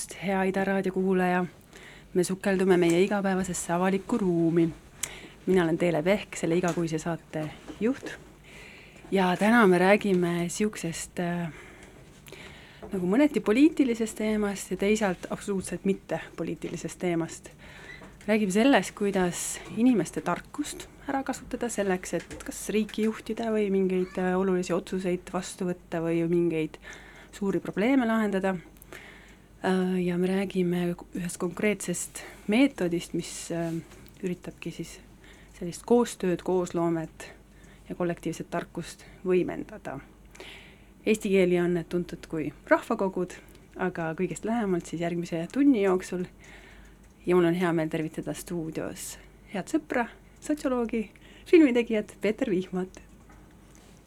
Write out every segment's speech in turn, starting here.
õhtust, hea Ida raadio kuulaja. me sukeldume meie igapäevasesse avalikku ruumi. mina olen Teele Pehk, selle igakuise saate juht. ja täna me räägime niisugusest äh, nagu mõneti poliitilisest teemast ja teisalt absoluutselt mitte poliitilisest teemast. räägime sellest, kuidas inimeste tarkust ära kasutada selleks, et kas riiki juhtida või mingeid äh, olulisi otsuseid vastu võtta või mingeid suuri probleeme lahendada ja me räägime ühest konkreetsest meetodist, mis äh, üritabki siis sellist koostööd, koosloomet ja kollektiivset tarkust võimendada. Eesti keeli on need tuntud kui rahvakogud, aga kõigest lähemalt siis järgmise tunni jooksul ja mul on hea meel tervitada stuudios head sõpra, sotsioloogi, filmitegijat Peeter Vihmat.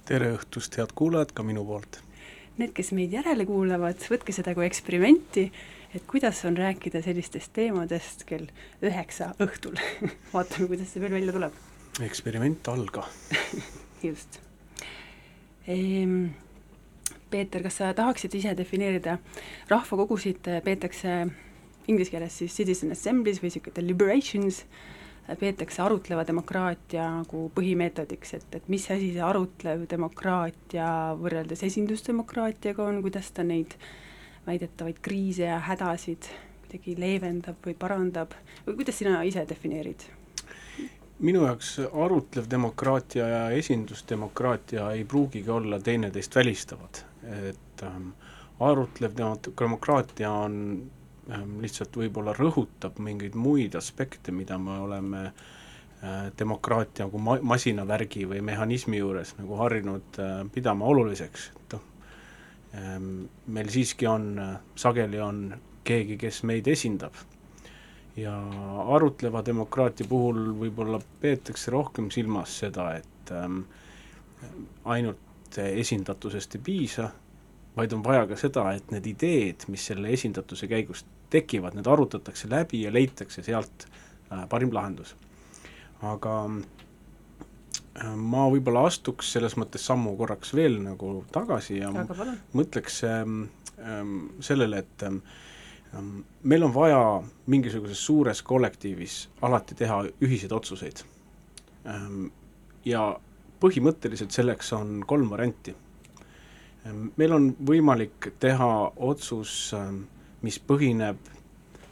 tere õhtust, head kuulajad, ka minu poolt need, kes meid järele kuulavad, võtke seda kui eksperimenti, et kuidas on rääkida sellistest teemadest kell üheksa õhtul vaatame, kuidas see veel välja tuleb. eksperiment alga just ehm,. Peeter, kas sa tahaksid ise defineerida, rahvakogusid peetakse inglise keeles siis citizen assemblies või niisugune deliberations äh, peetakse arutleva demokraatia nagu põhimeetodiks, et, et mis asi see arutlev demokraatia võrreldes esindusdemokraatiaga on, kuidas ta neid väidetavaid kriise ja hädasid kuidagi leevendab või parandab või kuidas sina ise defineerid? minu jaoks arutlev demokraatia ja esindusdemokraatia ei pruugigi olla teineteist välistavad, et ähm, arutlev demokraatia on lihtsalt võib-olla rõhutab mingeid muid aspekte, mida me oleme äh, demokraatia nagu ma-, masinavärgi või mehhanismi juures nagu harjunud äh, pidama oluliseks, et noh, ähm, meil siiski on, äh, sageli on keegi, kes meid esindab. ja arutleva demokraatia puhul võib-olla peetakse rohkem silmas seda, et ähm, ainult esindatusest ei piisa, vaid on vaja ka seda, et need ideed, mis selle esindatuse käigus tekivad, need arutatakse läbi ja leitakse sealt äh, parim lahendus. aga äh, ma võib-olla astuks selles mõttes sammu korraks veel nagu tagasi ja mõtleks ähm, ähm, sellele, et ähm, meil on vaja mingisuguses suures kollektiivis alati teha ühiseid otsuseid. Ja põhimõtteliselt selleks on kolm varianti meil on võimalik teha otsus, ähm, mis põhineb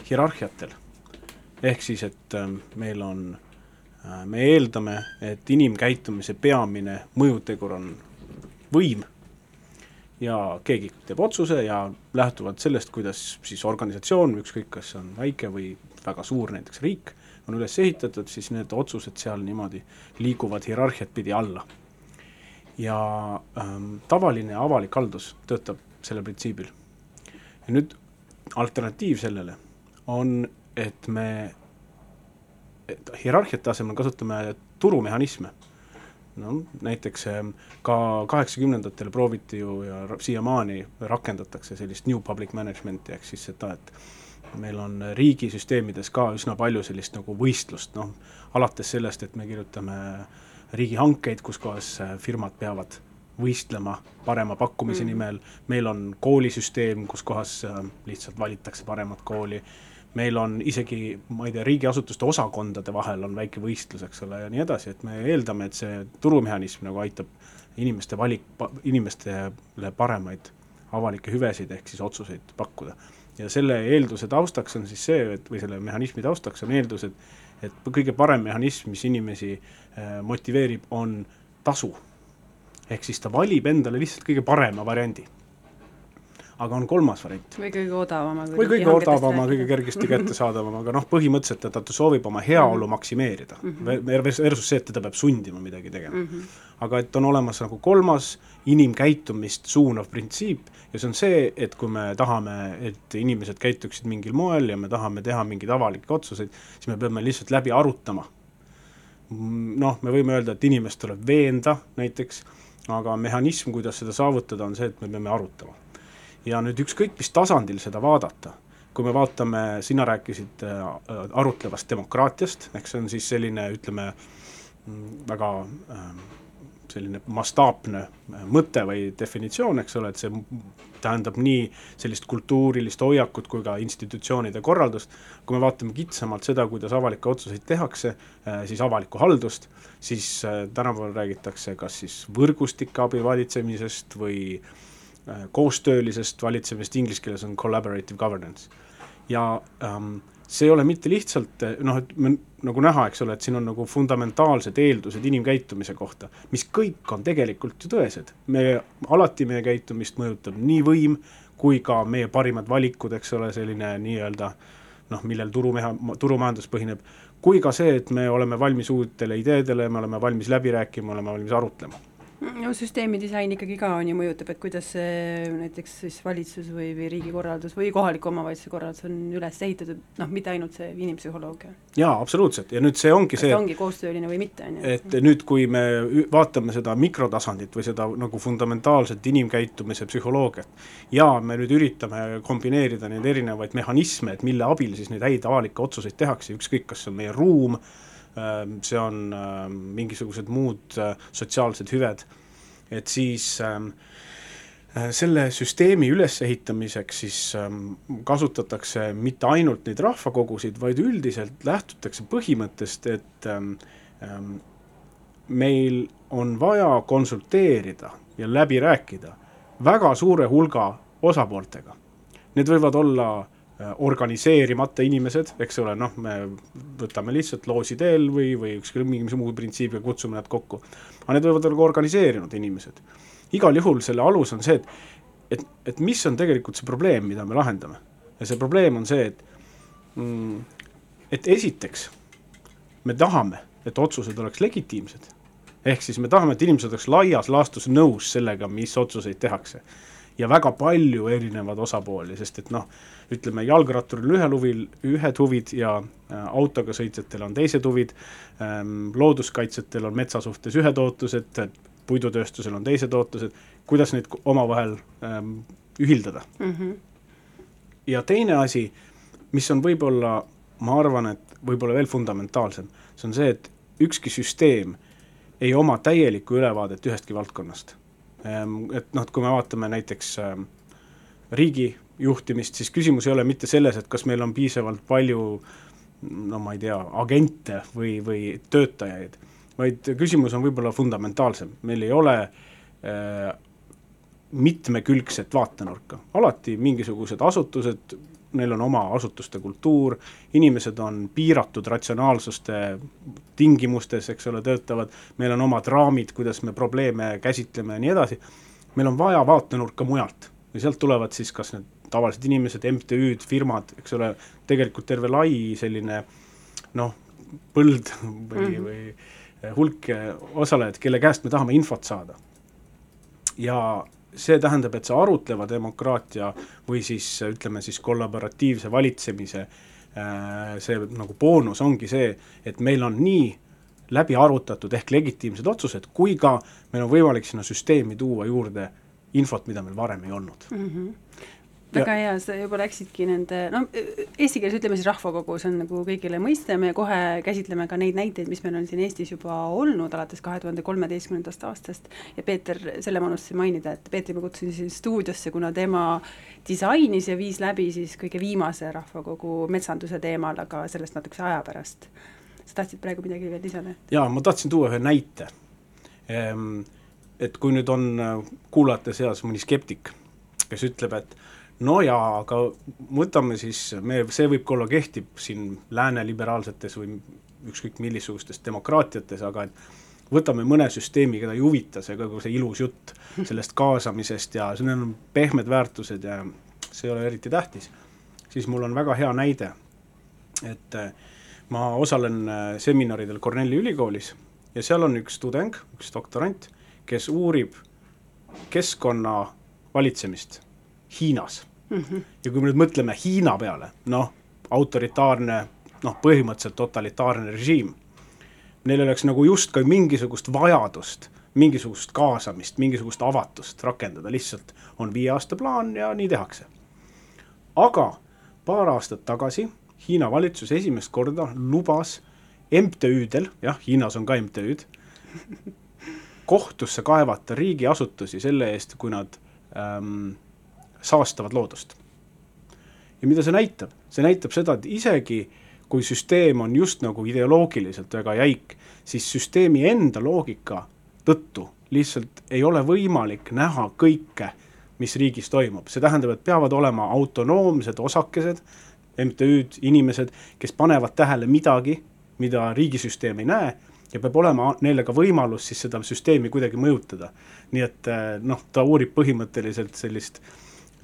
hierarhiatel. ehk siis, et ähm, meil on, me eeldame, et inimkäitumise peamine mõjutegur on võim ja keegi teeb otsuse ja lähtuvalt sellest, kuidas siis organisatsioon, ükskõik kas see on väike või väga suur, näiteks riik, on üles ehitatud, siis need otsused seal niimoodi liiguvad hierarhiat pidi alla ja ähm, tavaline avalik haldus töötab sellel printsiibil. ja nüüd alternatiiv sellele on, et me et hierarhiate asemel kasutame turumehhanisme. no näiteks ähm, ka kaheksakümnendatel prooviti ju ja siiamaani rakendatakse sellist new public management'i, ehk siis seda, et meil on riigisüsteemides ka üsna palju sellist nagu võistlust, noh, alates sellest, et me kirjutame äh, riigihankeid, kus kohas äh, firmad peavad võistlema parema pakkumise mm. nimel, meil on koolisüsteem, kus kohas äh, lihtsalt valitakse paremat kooli, meil on isegi, ma ei tea, riigiasutuste osakondade vahel on väike võistlus, eks ole, ja nii edasi, et me eeldame, et see turumehhanism nagu aitab inimeste valik, inimestele paremaid avalikke hüvesid ehk siis otsuseid pakkuda. ja selle eelduse taustaks on siis see, et või selle mehhanismi taustaks on eeldus, et et kõige parem mehhanism, mis inimesi äh, motiveerib, on tasu. ehk siis ta valib endale lihtsalt kõige parema variandi. Aga on kolmas variant. või kõige odavama. või kõige odavama, kõige kergesti kättesaadavam, aga noh, põhimõtteliselt ta, ta soovib oma heaolu mm -hmm. maksimeerida mm. -hmm. Versus see, et teda peab sundima midagi tegema mm. -hmm. aga et on olemas nagu kolmas inimkäitumist suunav printsiip ja see on see, et kui me tahame, et inimesed käituksid mingil moel ja me tahame teha mingeid avalikke otsuseid, siis me peame lihtsalt läbi arutama. noh, me võime öelda, et inimest tuleb veenda näiteks, aga mehhanism, kuidas seda saavutada, on see, et me peame arutama. Ja nüüd ükskõik, mis tasandil seda vaadata, kui me vaatame, sina rääkisid äh, arutlevast demokraatiast, ehk see on siis selline, ütleme, mm, väga äh, selline mastaapne mõte või definitsioon, eks ole, et see tähendab nii sellist kultuurilist hoiakut kui ka institutsioonide korraldust, kui me vaatame kitsamalt seda, kuidas avalikke otsuseid tehakse, siis avalikku haldust, siis tänapäeval räägitakse kas siis võrgustike abil valitsemisest või koostöölisest valitsemisest, inglise keeles on collaborative governance. ja ähm, see ei ole mitte lihtsalt noh, et me nagu näha, eks ole, et siin on nagu fundamentaalsed eeldused inimkäitumise kohta, mis kõik on tegelikult ju tõesed. me, alati meie käitumist mõjutab nii võim kui ka meie parimad valikud, eks ole, selline nii-öelda noh, millel turumeha-, turumajandus põhineb, kui ka see, et me oleme valmis uutele ideedele, me oleme valmis läbi rääkima, oleme valmis arutlema no süsteemi disain ikkagi ka on ju, mõjutab, et kuidas see näiteks siis valitsus või, või riigikorraldus või kohaliku omavalitsuse korraldus on üles ehitatud, noh, mitte ainult see inimpsühholoogia. jaa, absoluutselt, ja nüüd see ongi see ta ongi koostööline või mitte, on ju. et nüüd, kui me vaatame seda mikrotasandit või seda nagu fundamentaalset inimkäitumise psühholoogiat ja me nüüd üritame kombineerida neid erinevaid mehhanisme, et mille abil siis neid häid avalikke otsuseid tehakse, ükskõik, kas see on meie ruum, see on ähm, mingisugused muud äh, sotsiaalsed hüved, et siis ähm, äh, selle süsteemi ülesehitamiseks siis kasutatakse mitte ainult neid rahvakogusid, vaid üldiselt lähtutakse põhimõttest, et meil on vaja konsulteerida ja läbi rääkida väga suure hulga osapooltega. Need võivad olla Äh, organiseerimata inimesed, eks ole, noh, me võtame lihtsalt loosi teel või, või ükskõik mingi muu printsiibiga kutsume nad kokku. aga need võivad olla ka organiseerinud inimesed. igal juhul selle alus on see, et, et, et mis on tegelikult see probleem, mida me lahendame. ja see probleem on see, et mm, et esiteks me tahame, et otsused oleks legitiimsed. ehk siis me tahame, et inimesed oleks laias laastus nõus sellega, mis otsuseid tehakse ja väga palju erinevaid osapooli, sest et noh, ütleme jalgratturil ühel huvil, ühed huvid ja äh, autoga sõitjatel on teised huvid ähm,, looduskaitsjatel on metsa suhtes ühed ootused, puidutööstusel on teised ootused, kuidas neid omavahel ähm, ühildada mm. -hmm. ja teine asi, mis on võib-olla, ma arvan, et võib-olla veel fundamentaalsem, see on see, et ükski süsteem ei oma täielikku ülevaadet ühestki valdkonnast et noh, et kui me vaatame näiteks ehm, riigi juhtimist, siis küsimus ei ole mitte selles, et kas meil on piisavalt palju no ma ei tea, agente või, või töötajaid, vaid küsimus on võib-olla fundamentaalsem, meil ei ole äh, mitmekülgset vaatenurka, alati mingisugused asutused neil on oma asutuste kultuur, inimesed on piiratud ratsionaalsuste tingimustes, eks ole, töötavad, meil on omad raamid, kuidas me probleeme käsitleme ja nii edasi, meil on vaja vaatenurka mujalt ja sealt tulevad siis kas need tavalised inimesed, MTÜ-d, firmad, eks ole, tegelikult terve lai selline noh, põld või mm, -hmm. või hulk osalejaid, kelle käest me tahame infot saada. ja see tähendab, et see arutleva demokraatia või siis ütleme siis kollaboratiivse valitsemise äh, see nagu boonus ongi see, et meil on nii läbi arutatud ehk legitiimsed otsused, kui ka meil on võimalik sinna süsteemi tuua juurde infot, mida meil varem ei olnud mm. -hmm väga hea, sa juba läksidki nende, no eesti keeles ütleme siis rahvakogu, see on nagu kõigile mõiste, me kohe käsitleme ka neid näiteid, mis meil on siin Eestis juba olnud alates kahe tuhande kolmeteistkümnendast aastast ja Peeter, selle ma unustasin mainida, et Peetri ma kutsusin siin stuudiosse, kuna tema disainis ja viis läbi siis kõige viimase rahvakogu metsanduse teemal, aga sellest natukese aja pärast. sa tahtsid praegu midagi veel lisada? jaa, ma tahtsin tuua ühe näite. Ehm, et kui nüüd on kuulajate seas mõni skeptik, kes ütleb, et no jaa, aga võtame siis, me, see võib ka olla, kehtib siin lääne liberaalsetes või ükskõik missugustes demokraatiates, aga et võtame mõne süsteemi, keda ei huvita see kogu see ilus jutt sellest kaasamisest ja need on pehmed väärtused ja see ei ole eriti tähtis, siis mul on väga hea näide, et äh, ma osalen äh, seminaridel Cornelli ülikoolis ja seal on üks tudeng, üks doktorant, kes uurib keskkonna valitsemist Hiinas mm. -hmm. ja kui me nüüd mõtleme Hiina peale, noh, autoritaarne, noh, põhimõtteliselt totalitaarne režiim, neil oleks nagu justkui mingisugust vajadust, mingisugust kaasamist, mingisugust avatust rakendada, lihtsalt on viie aasta plaan ja nii tehakse. aga paar aastat tagasi Hiina valitsus esimest korda lubas MTÜ-del, jah, Hiinas on ka MTÜ-d kohtusse kaevata riigiasutusi selle eest, kui nad ähm, saastavad loodust. ja mida see näitab? see näitab seda, et isegi kui süsteem on just nagu ideoloogiliselt väga jäik, siis süsteemi enda loogika tõttu lihtsalt ei ole võimalik näha kõike, mis riigis toimub, see tähendab, et peavad olema autonoomsed osakesed, MTÜ-d, inimesed, kes panevad tähele midagi, mida riigisüsteem ei näe ja peab olema neile ka võimalus siis seda süsteemi kuidagi mõjutada. nii et noh, ta uurib põhimõtteliselt sellist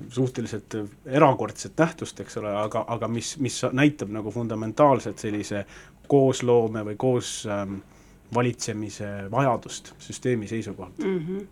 suhteliselt erakordset nähtust, eks ole, aga, aga mis, mis näitab nagu fundamentaalselt sellise koosloome või koos ähm, valitsemise vajadust süsteemi seisukohalt mm. -hmm.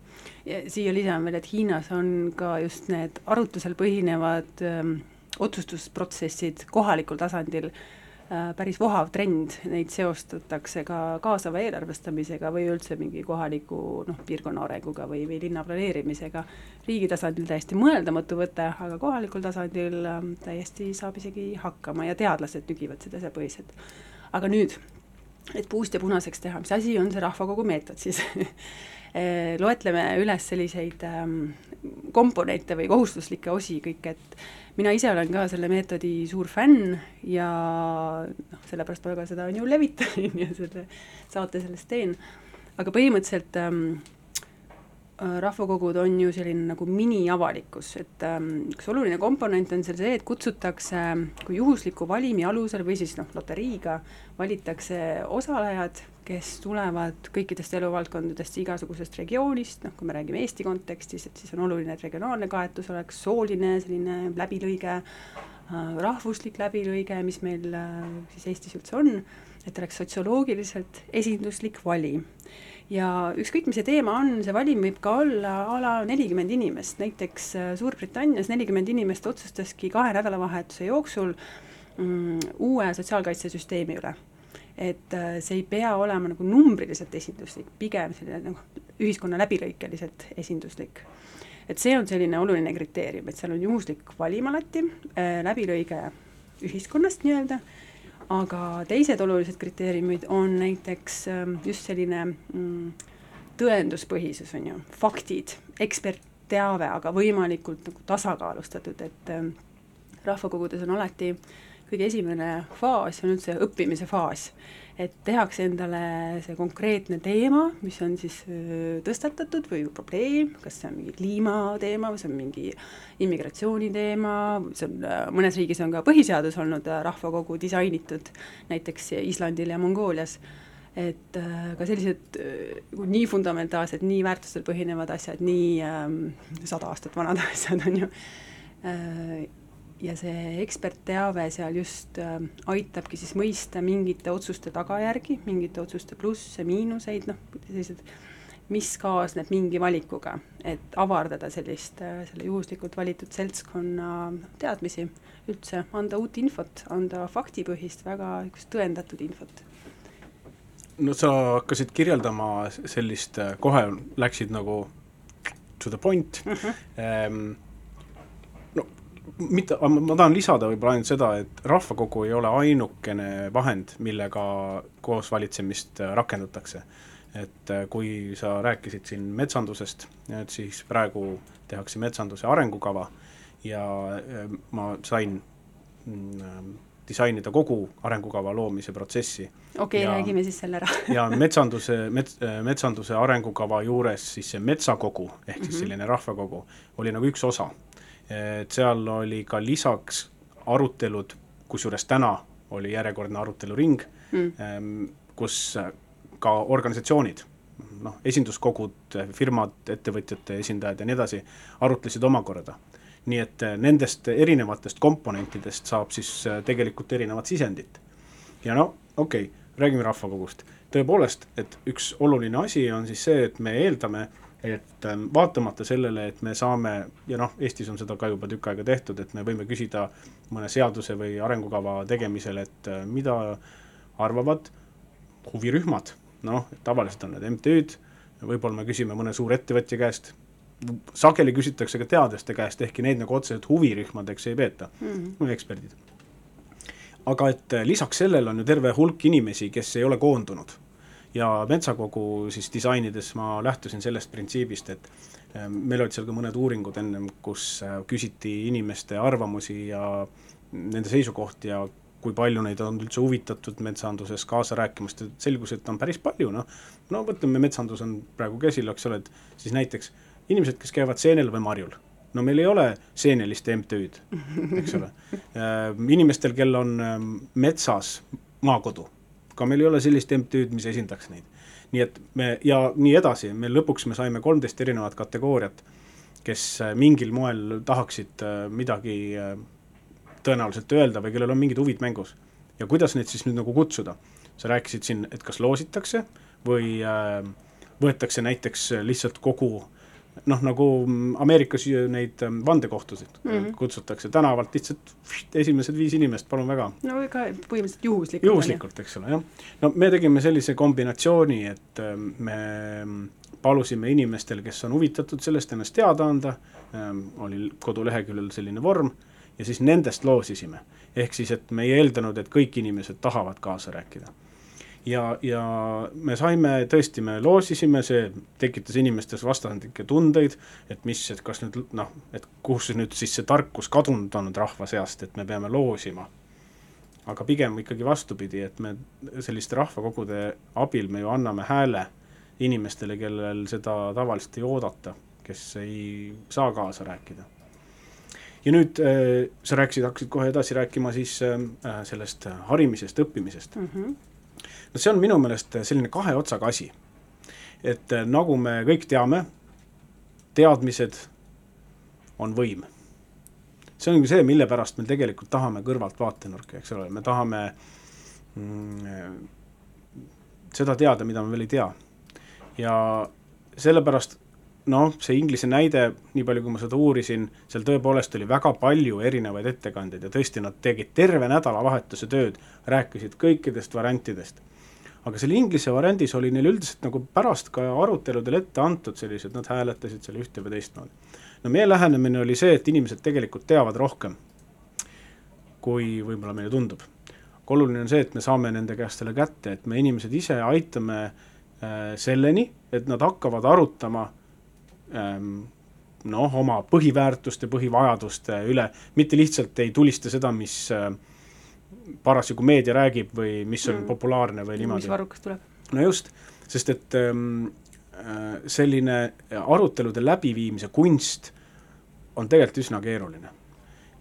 ja siia lisame veel, et Hiinas on ka just need arutlusel põhinevad ähm, otsustusprotsessid kohalikul tasandil äh, päris vohav trend, neid seostatakse ka kaasava eelarvestamisega või üldse mingi kohaliku noh, piirkonna arenguga või, või linna planeerimisega. riigi tasandil täiesti mõeldamatu võte, aga kohalikul tasandil äh, täiesti saab isegi hakkama ja teadlased nügivad seda asjapõhiselt. aga nüüd et puust ja punaseks teha, mis asi on see rahvakogu meetod siis eh, loetleme üles selliseid ähm, komponente või kohustuslikke osi kõik, et mina ise olen ka selle meetodi suur fänn ja noh, sellepärast ma ka seda on ju levitan ja selle saate sellest teen, aga põhimõtteliselt ähm, Äh, rahvakogud on ju selline nagu miniavalikkus, et ähm, üks oluline komponent on seal see, et kutsutakse, kui juhusliku valimi alusel või siis noh, loteriiga valitakse osalejad, kes tulevad kõikidest eluvaldkondadest, igasugusest regioonist, noh, kui me räägime Eesti kontekstis, et siis on oluline, et regionaalne kaetus oleks sooline selline läbilõige äh,, rahvuslik läbilõige, mis meil äh, siis Eestis üldse on, et oleks sotsioloogiliselt esinduslik valim ja ükskõik, mis see teema on, see valim võib ka olla a la nelikümmend inimest, näiteks äh, Suurbritannias nelikümmend inimest otsustaski kahe nädalavahetuse jooksul mm, uue sotsiaalkaitsesüsteemi üle. Et äh, see ei pea olema nagu numbriliselt esinduslik, pigem selline nagu ühiskonna läbilõikeliselt esinduslik. Et see on selline oluline kriteerium, et seal on juhuslik valim alati äh,, läbilõige ühiskonnast nii-öelda aga teised olulised kriteeriumid on näiteks ähm, just selline mm, tõenduspõhisus, on ju, faktid, ekspertteave, aga võimalikult nagu tasakaalustatud, et ähm, rahvakogudes on alati kõige esimene faas on üldse õppimise faas. Et tehakse endale see konkreetne teema, mis on siis tõstatatud või probleem, kas see on mingi kliimateema või see on mingi immigratsiooniteema, see on, mõnes riigis on ka põhiseadus olnud rahvakogu disainitud, näiteks Islandil ja Mongoolias, et ka sellised nii fundamentaalsed, nii väärtustel põhinevad asjad, nii sada aastat vanad asjad, on ju ja see ekspertteave seal just äh, aitabki siis mõista mingite otsuste tagajärgi, mingite otsuste plusse, miinuseid, noh, sellised, mis kaasneb mingi valikuga, et avardada sellist äh,, selle juhuslikult valitud seltskonna teadmisi üldse, anda uut infot, anda faktipõhist, väga niisugust tõendatud infot. no sa hakkasid kirjeldama sellist, äh, kohe läksid nagu to the point uh, -huh. Mitte, ma tahan lisada võib-olla ainult seda, et rahvakogu ei ole ainukene vahend, millega koosvalitsemist äh, rakendatakse. et äh, kui sa rääkisid siin metsandusest, et siis praegu tehakse metsanduse arengukava ja äh, ma sain mm, disainida kogu arengukava loomise protsessi. okei okay,, räägime siis selle ära ja metsanduse, mets-, metsanduse arengukava juures siis see metsakogu, ehk siis mm -hmm. selline rahvakogu, oli nagu üks osa et seal oli ka lisaks arutelud, kusjuures täna oli järjekordne aruteluring mm., ehm, kus ka organisatsioonid, noh, esinduskogud, firmad, ettevõtjate esindajad ja nii edasi, arutlesid omakorda. nii et nendest erinevatest komponentidest saab siis eh, tegelikult erinevat sisendit. ja no okei okay,, räägime rahvakogust. tõepoolest, et üks oluline asi on siis see, et me eeldame, et ähm, vaatamata sellele, et me saame ja noh, Eestis on seda ka juba tükk aega tehtud, et me võime küsida mõne seaduse või arengukava tegemisel, et äh, mida arvavad huvirühmad, noh, tavaliselt on need MTÜ-d, võib-olla me küsime mõne suurettevõtja käest, sageli küsitakse ka teadlaste käest, ehkki neid nagu otseselt huvirühmadeks ei peeta mm, -hmm. eksperdid. aga et äh, lisaks sellele on ju terve hulk inimesi, kes ei ole koondunud ja Metsakogu siis disainides ma lähtusin sellest printsiibist, et äh, meil olid seal ka mõned uuringud ennem, kus äh, küsiti inimeste arvamusi ja nende seisukohti ja kui palju neid on üldse huvitatud metsanduses kaasa rääkimast, et selgus, et on päris palju, noh, no mõtleme, metsandus on praegu käsil, eks ole, et siis näiteks inimesed, kes käivad seenel või marjul, no meil ei ole seenelist MTÜ-d, eks ole. inimestel, kel on ähm, metsas maakodu, ka meil ei ole sellist MTÜ-d, mis esindaks neid. nii et me ja nii edasi, me lõpuks me saime kolmteist erinevat kategooriat, kes äh, mingil moel tahaksid äh, midagi äh, tõenäoliselt öelda või kellel on mingid huvid mängus. ja kuidas neid siis nüüd nagu kutsuda? sa rääkisid siin, et kas loositakse või võetakse näiteks lihtsalt kogu noh, nagu Ameerikas neid ähm, vandekohtusid mm -hmm. kutsutakse tänavalt lihtsalt esimesed viis inimest, palun väga. no ega põhimõtteliselt juhuslikult. juhuslikult, eks ole, jah. no me tegime sellise kombinatsiooni, et ähm, me palusime inimestel, kes on huvitatud sellest, ennast teada anda, oli koduleheküljel selline vorm, ja siis nendest loosisime. ehk siis, et me ei eeldanud, et kõik inimesed tahavad kaasa rääkida ja, ja me saime tõesti, me loosisime, see tekitas inimestes vastandlikke tundeid, et mis, et kas nüüd noh, et kus nüüd siis see tarkus kadunud on rahva seast, et me peame loosima. aga pigem ikkagi vastupidi, et me selliste rahvakogude abil me ju anname hääle inimestele, kellel seda tavaliselt ei oodata, kes ei saa kaasa rääkida. ja nüüd äh, sa rääkisid, hakkasid kohe edasi rääkima siis äh, sellest harimisest, õppimisest mm. -hmm no see on minu meelest selline kahe otsaga asi. et äh, nagu me kõik teame, teadmised on võim. see ongi see, mille pärast me tegelikult tahame kõrvalt vaatenurka, eks ole, me tahame mm, seda teada, mida me veel ei tea. ja sellepärast noh, see Inglise näide, nii palju kui ma seda uurisin, seal tõepoolest oli väga palju erinevaid ettekandjaid ja tõesti, nad tegid terve nädalavahetuse tööd, rääkisid kõikidest variantidest aga seal inglise variandis oli neil üldiselt nagu pärast ka aruteludel ette antud sellised, nad hääletasid seal ühte või teistmoodi. no meie lähenemine oli see, et inimesed tegelikult teavad rohkem, kui võib-olla meile tundub. aga oluline on see, et me saame nende käest selle kätte, et me inimesed ise aitame äh, selleni, et nad hakkavad arutama noh, oma põhiväärtuste, põhivajaduste üle, mitte lihtsalt ei tulista seda, mis äh, parasjagu meedia räägib või mis on mm. populaarne või niimoodi. mis varrukas tuleb. no just, sest et ähm, äh, selline arutelude läbiviimise kunst on tegelikult üsna keeruline.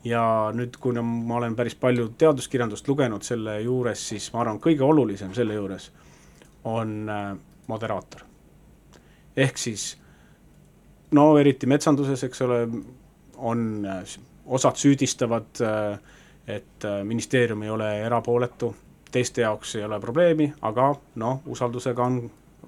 ja nüüd, kuna ma olen päris palju teaduskirjandust lugenud selle juures, siis ma arvan, kõige olulisem selle juures on äh, moderaator. ehk siis no eriti metsanduses, eks ole, on osad süüdistavad et ministeerium ei ole erapooletu, teiste jaoks ei ole probleemi, aga noh, usaldusega on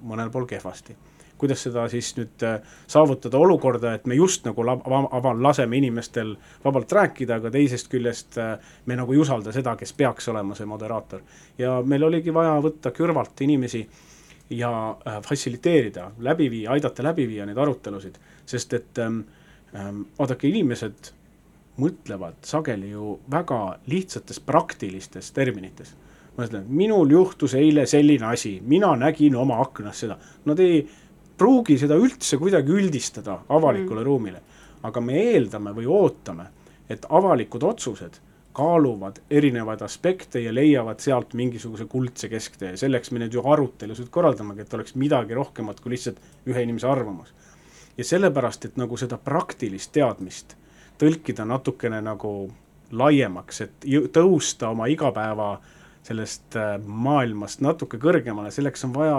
mõnel pool kehvasti. kuidas seda siis nüüd saavutada olukorda, et me just nagu ava-, laseme inimestel vabalt rääkida, aga teisest küljest me nagu ei usalda seda, kes peaks olema see moderaator. ja meil oligi vaja võtta kõrvalt inimesi ja fassiliteerida, läbi viia, aidata läbi viia neid arutelusid, sest et ähm, ähm, vaadake, inimesed mõtlevad sageli ju väga lihtsates praktilistes terminites. ma ütlen, minul juhtus eile selline asi, mina nägin oma aknast seda, nad ei pruugi seda üldse kuidagi üldistada avalikule mm. ruumile. aga me eeldame või ootame, et avalikud otsused kaaluvad erinevaid aspekte ja leiavad sealt mingisuguse kuldse kesktee, selleks me neid ju arutelusid korraldamegi, et oleks midagi rohkemat kui lihtsalt ühe inimese arvamus. ja sellepärast, et nagu seda praktilist teadmist tõlkida natukene nagu laiemaks, et tõusta oma igapäeva sellest äh, maailmast natuke kõrgemale, selleks on vaja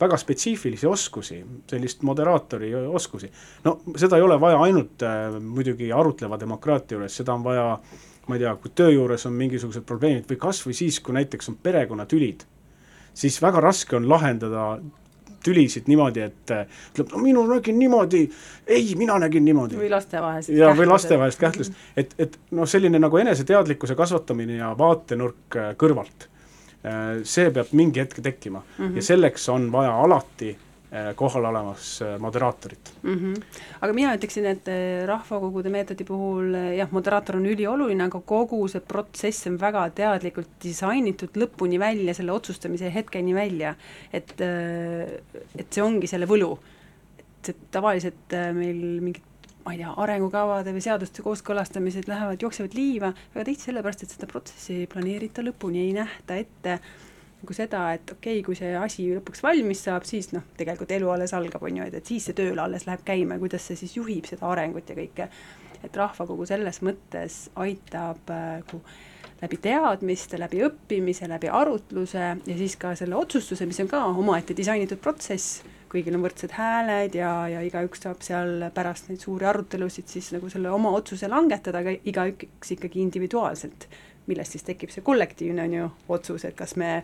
väga spetsiifilisi oskusi, sellist moderaatori oskusi. no seda ei ole vaja ainult äh, muidugi arutleva demokraatia juures, seda on vaja ma ei tea, kui töö juures on mingisugused probleemid või kas või siis, kui näiteks on perekonnatülid, siis väga raske on lahendada tülisid niimoodi, et ütleb, no minu nägin niimoodi, ei, mina nägin niimoodi. või lastevahelised ja, või lastevahelist kähtlust, et, et noh, selline nagu eneseteadlikkuse kasvatamine ja vaatenurk äh, kõrvalt, äh, see peab mingi hetk tekkima mm -hmm. ja selleks on vaja alati kohal olemas moderaatorit mm. -hmm. aga mina ütleksin, et rahvakogude meetodi puhul jah, moderaator on ülioluline, aga kogu see protsess on väga teadlikult disainitud lõpuni välja, selle otsustamise hetkeni välja. et, et see ongi selle võlu. et tavaliselt meil mingid ma ei tea, arengukavade või seaduste kooskõlastamised lähevad, jooksevad liiva väga tihti sellepärast, et seda protsessi ei planeerita lõpuni, ei nähta ette nagu seda, et okei okay,, kui see asi lõpuks valmis saab, siis noh, tegelikult elu alles algab, on ju, et, et siis see tööl alles läheb käima ja kuidas see siis juhib seda arengut ja kõike. et rahvakogu selles mõttes aitab nagu äh, läbi teadmiste, läbi õppimise, läbi arutluse ja siis ka selle otsustuse, mis on ka omaette disainitud protsess kõigil on võrdsed hääled ja, ja igaüks saab seal pärast neid suuri arutelusid siis nagu selle oma otsuse langetada, aga igaüks ikkagi individuaalselt millest siis tekib see kollektiivne on ju otsus, et kas me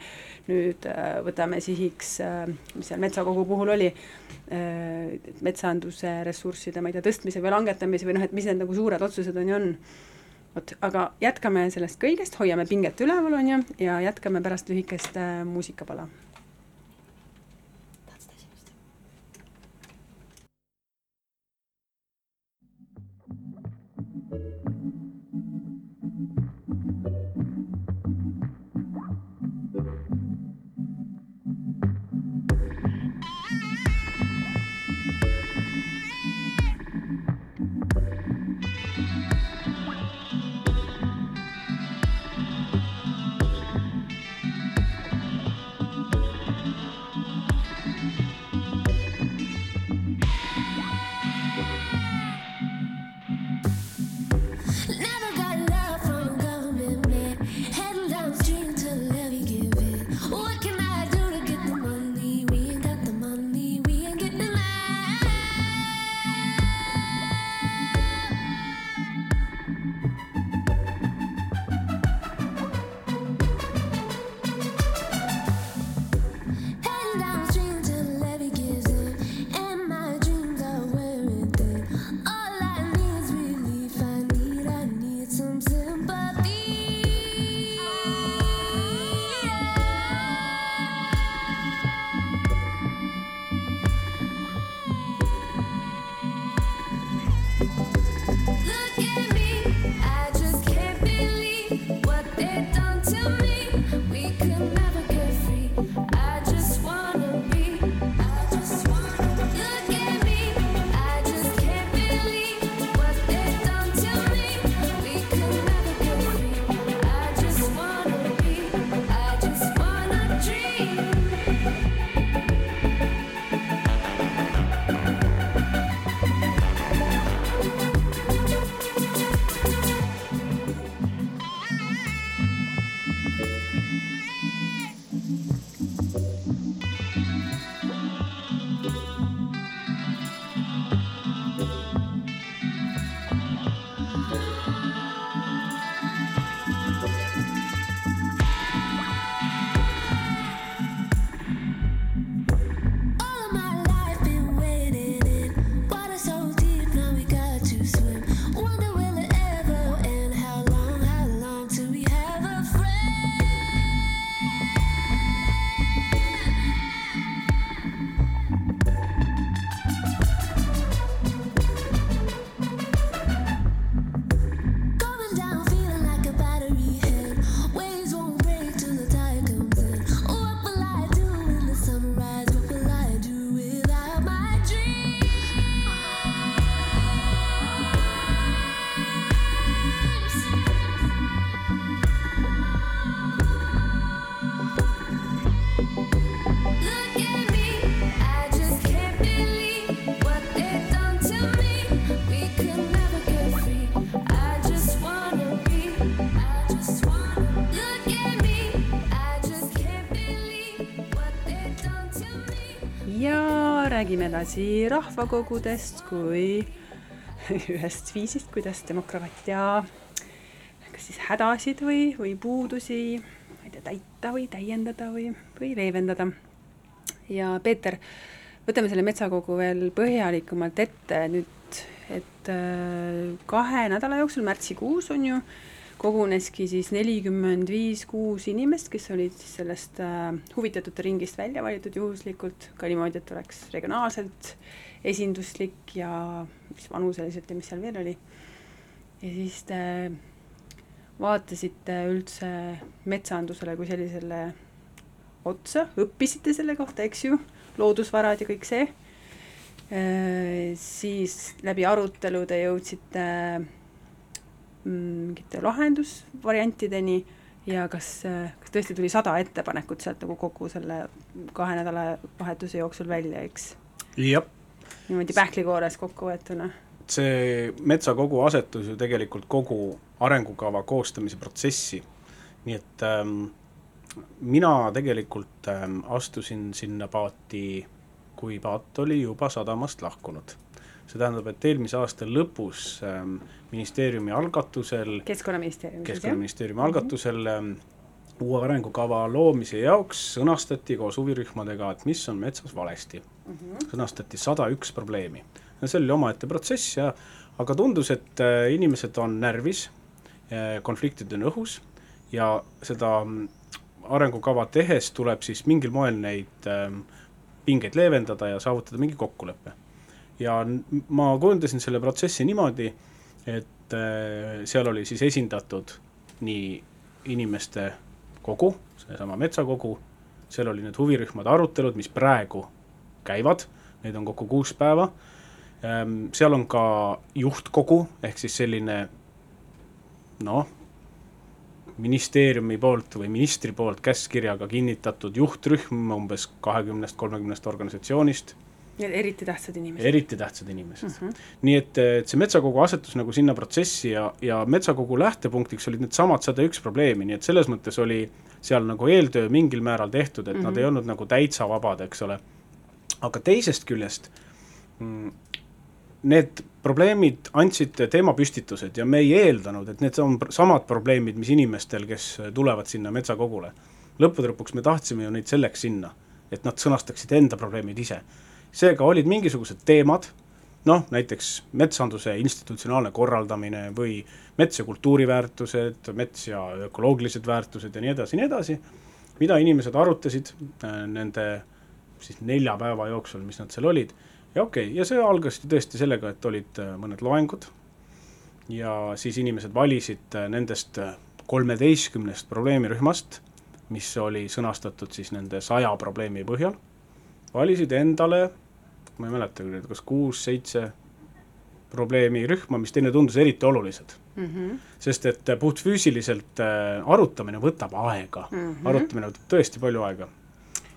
nüüd äh, võtame sihiks äh,, mis seal metsakogu puhul oli äh,, metsanduse ressursside, ma ei tea, tõstmise või langetamise või noh, et mis need nagu suured otsused on ju on. vot, aga jätkame sellest kõigest, hoiame pinget üleval, on ju, ja jätkame pärast lühikest muusikapala edasi rahvakogudest kui ühest viisist, kuidas demokraatia kas siis hädasid või, või puudusi, ma ei tea, täita või täiendada või, või leevendada. ja Peeter, võtame selle metsakogu veel põhjalikumalt ette nüüd, et äh, kahe nädala jooksul, märtsikuus on ju, koguneski siis nelikümmend viis, kuus inimest, kes olid siis sellest äh, huvitatute ringist välja valitud juhuslikult, ka niimoodi, et oleks regionaalselt esinduslik ja mis vanuseliselt ja mis seal veel oli. ja siis te vaatasite üldse metsandusele kui sellisele otsa, õppisite selle kohta, eks ju, loodusvarad ja kõik see e,, siis läbi arutelude jõudsite mingite lahendusvariantideni ja kas, kas tõesti tuli sada ettepanekut sealt nagu kogu selle kahe nädala vahetuse jooksul välja, eks? jah. niimoodi pähklikoores kokku võetuna? see metsakogu asetus ju tegelikult kogu arengukava koostamise protsessi, nii et ähm, mina tegelikult ähm, astusin sinna paati, kui paat oli juba sadamast lahkunud see tähendab, et eelmise aasta lõpus ähm, ministeeriumi algatusel keskkonnaministeeriumi keskkonnaministeeriumi algatusel ähm, uue arengukava loomise jaoks sõnastati koos huvirühmadega, et mis on metsas valesti mm. -hmm. sõnastati sada üks probleemi. see oli omaette protsess ja aga tundus, et äh, inimesed on närvis äh,, konfliktid on õhus ja seda ähm, arengukava tehes tuleb siis mingil moel neid äh, pingeid leevendada ja saavutada mingi kokkulepe ja ma kujundasin selle protsessi niimoodi, et äh, seal oli siis esindatud nii inimeste kogu, seesama metsakogu, seal oli need huvirühmade arutelud, mis praegu käivad, neid on kokku kuus päeva, ähm, seal on ka juhtkogu, ehk siis selline noh, ministeeriumi poolt või ministri poolt käskkirjaga kinnitatud juhtrühm umbes kahekümnest, kolmekümnest organisatsioonist eriti tähtsad inimesed. eriti tähtsad inimesed mm. -hmm. nii et, et see metsakogu asetus nagu sinna protsessi ja, ja metsakogu lähtepunktiks olid needsamad sada üks probleemi, nii et selles mõttes oli seal nagu eeltöö mingil määral tehtud, et mm -hmm. nad ei mhm. olnud nagu täitsa vabad, eks ole. aga teisest küljest mm, need probleemid andsid teemapüstitused ja me ei eeldanud, et need on samad probleemid, mis inimestel, kes tulevad sinna metsakogule. lõppude lõpuks me tahtsime ju neid selleks sinna, et nad sõnastaksid enda probleemid ise seega olid mingisugused teemad, noh näiteks metsanduse institutsionaalne korraldamine või mets ja kultuuriväärtused, mets ja ökoloogilised väärtused ja nii edasi, nii edasi, mida inimesed arutasid äh, nende siis nelja päeva jooksul, mis nad seal olid, ja okei okay,, ja see algas tõesti sellega, et olid äh, mõned loengud. Ja siis inimesed valisid äh, nendest kolmeteistkümnest probleemirühmast, mis oli sõnastatud siis nende saja probleemi põhjal, valisid endale ma ei mäleta küll, kas kuus-seitse probleemirühma, mis teile tundus eriti olulised mm. -hmm. sest et puhtfüüsiliselt äh, arutamine võtab aega mm, -hmm. arutamine võtab tõesti palju aega.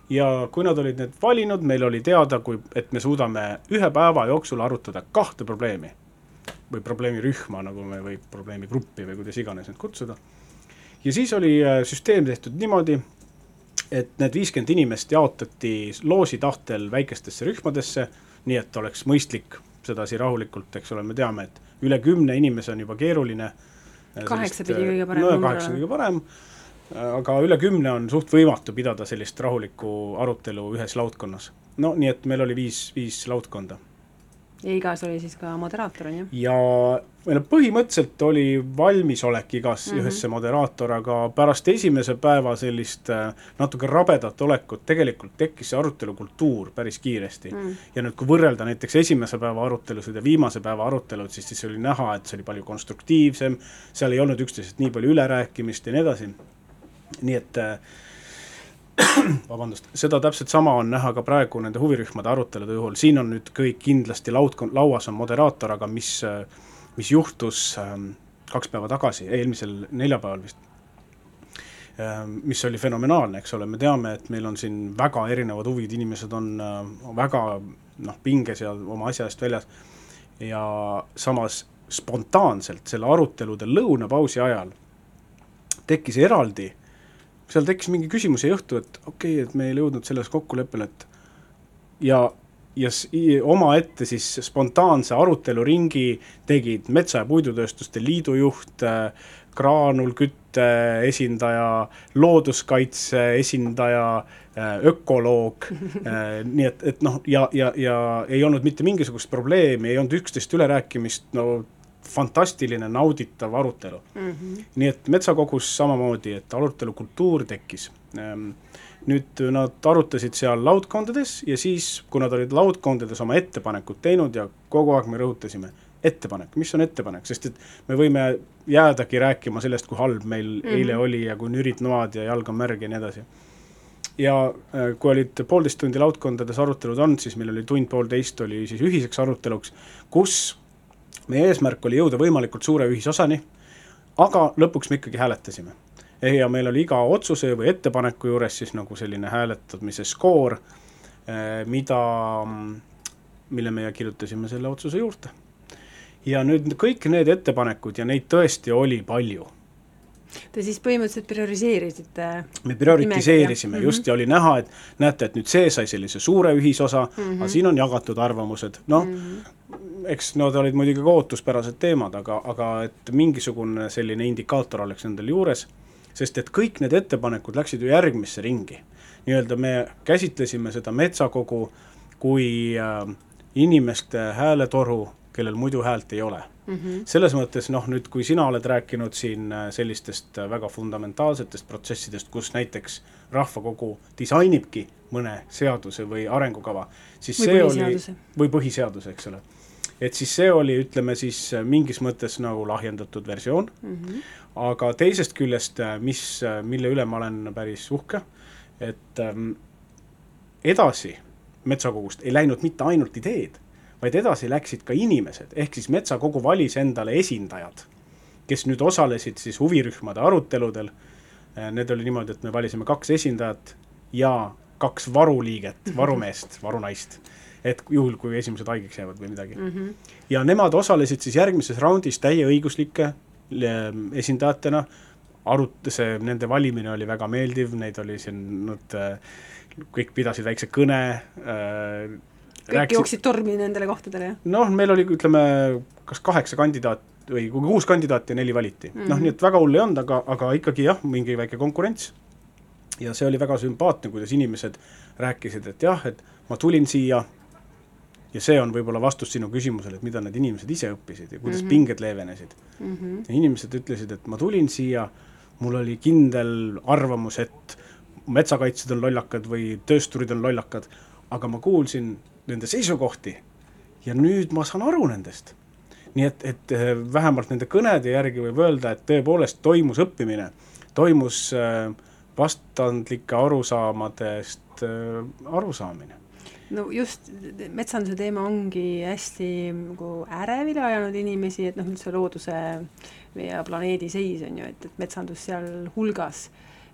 ja kui nad olid need valinud, meil oli teada, kui, et me suudame ühe päeva jooksul arutada kahte probleemi või probleemirühma, nagu me, või probleemigruppi või kuidas iganes need kutsuda. ja siis oli äh, süsteem tehtud niimoodi, et need viiskümmend inimest jaotati loosi tahtel väikestesse rühmadesse, nii et oleks mõistlik sedasi rahulikult, eks ole, me teame, et üle kümne inimese on juba keeruline. kaheksa pidi kõige parem no, kaheksa kõige parem, aga üle kümne on suht võimatu pidada sellist rahulikku arutelu ühes laudkonnas. no nii, et meil oli viis, viis laudkonda ja igas oli siis ka moderaator, on ju? ja noh, põhimõtteliselt oli valmisolek igas mm -hmm. ühes see moderaator, aga pärast esimese päeva sellist äh, natuke rabedat olekut tegelikult tekkis see arutelukultuur päris kiiresti mm. -hmm. ja nüüd, kui võrrelda näiteks esimese päeva arutelusid ja viimase päeva arutelud, siis, siis oli näha, et see oli palju konstruktiivsem, seal ei olnud üksteisest nii palju ülerääkimist ja nii edasi, nii et äh, vabandust, seda täpselt sama on näha ka praegu nende huvirühmade arutelude juhul, siin on nüüd kõik kindlasti laud, lauas on moderaator, aga mis, mis juhtus ähm, kaks päeva tagasi, eelmisel neljapäeval vist, ähm, mis oli fenomenaalne, eks ole, me teame, et meil on siin väga erinevad huvid, inimesed on äh, väga noh, pinges ja oma asja eest väljas. Ja samas spontaanselt selle arutelude lõunapausi ajal tekkis eraldi äh, seal tekkis mingi küsimus ja õhtu, et okei okay,, et me ei jõudnud selles kokkuleppele, et ja, ja omaette siis spontaanse aruteluringi tegid Metsa- ja Puidutööstuste Liidu juht, graanulkütte esindaja, looduskaitse esindaja, ökoloog, nii et, et noh, ja, ja, ja ei olnud mitte mingisugust probleemi, ei olnud üksteist ülerääkimist, no fantastiline, nauditav arutelu mm. -hmm. nii et Metsakogus samamoodi, et arutelukultuur tekkis. Ehm, nüüd nad arutasid seal laudkondades ja siis, kui nad olid laudkondades oma ettepanekud teinud ja kogu aeg me rõhutasime, ettepanek, mis on ettepanek, sest et me võime jäädagi rääkima sellest, kui halb meil mm -hmm. eile oli ja kui nürid noad ja jalg on märg ja nii edasi ja äh, kui olid poolteist tundi laudkondades arutelud olnud, siis meil oli tund-poolteist oli siis ühiseks aruteluks, kus meie eesmärk oli jõuda võimalikult suure ühisosani, aga lõpuks me ikkagi hääletasime. ja meil oli iga otsuse või ettepaneku juures siis nagu selline hääletamise skoor, äh, mida, mille meie kirjutasime selle otsuse juurde. ja nüüd kõik need ettepanekud ja neid tõesti oli palju Te siis põhimõtteliselt prioriseerisite me prioritiseerisime just mm -hmm. ja oli näha, et näete, et nüüd see sai sellise suure ühisosa mm, -hmm. aga siin on jagatud arvamused, noh mm -hmm. Eks need olid muidugi ka ootuspärased teemad, aga, aga et mingisugune selline indikaator oleks nendel juures, sest et kõik need ettepanekud läksid ju järgmisse ringi. nii-öelda me käsitlesime seda metsakogu kui äh, inimeste hääletoru, kellel muidu häält ei ole mm. -hmm. selles mõttes noh, nüüd kui sina oled rääkinud siin äh, sellistest äh, väga fundamentaalsetest protsessidest, kus näiteks rahvakogu disainibki mõne seaduse või arengukava, siis või see oli, või põhiseaduse, eks ole, et siis see oli, ütleme siis äh, mingis mõttes nagu lahjendatud versioon mm, -hmm. aga teisest küljest, mis, mille üle ma olen päris uhke, et ähm, edasi metsakogust ei läinud mitte ainult ideed vaid edasi läksid ka inimesed, ehk siis metsakogu valis endale esindajad, kes nüüd osalesid siis huvirühmade aruteludel. Need oli niimoodi, et me valisime kaks esindajat ja kaks varuliiget, varumeest, varunaist. Et juhul, kui esimesed haigeks jäävad või midagi mm. -hmm. ja nemad osalesid siis järgmises raundis täieõiguslike esindajatena. arut-, see, nende valimine oli väga meeldiv, neid oli siin, nad eh, kõik pidasid väikse kõne äh, kõik rääkisid... jooksid tormi nendele kohtadele, jah? noh, meil oli, ütleme, kas kaheksa kandidaat või kuus kandidaati ja neli valiti mm. -hmm. noh, nii et väga hull ei olnud, aga, aga ikkagi jah, mingi väike konkurents. ja see oli väga sümpaatne, kuidas inimesed rääkisid, et jah, et ma tulin siia ja see on võib-olla vastus sinu küsimusele, et mida need inimesed ise õppisid ja kuidas mm -hmm. pinged leevenesid mm. -hmm. ja inimesed ütlesid, et ma tulin siia, mul oli kindel arvamus, et metsakaitsjad on lollakad või töösturid on lollakad, aga ma kuulsin nende seisukohti ja nüüd ma saan aru nendest. nii et, et eh, vähemalt nende kõnede järgi võib öelda, et tõepoolest toimus õppimine, toimus eh, vastandlike arusaamadest eh, arusaamine no just, metsanduse teema ongi hästi nagu ärevile ajanud inimesi, et noh, üldse looduse ja planeedi seis on ju, et, et metsandus sealhulgas.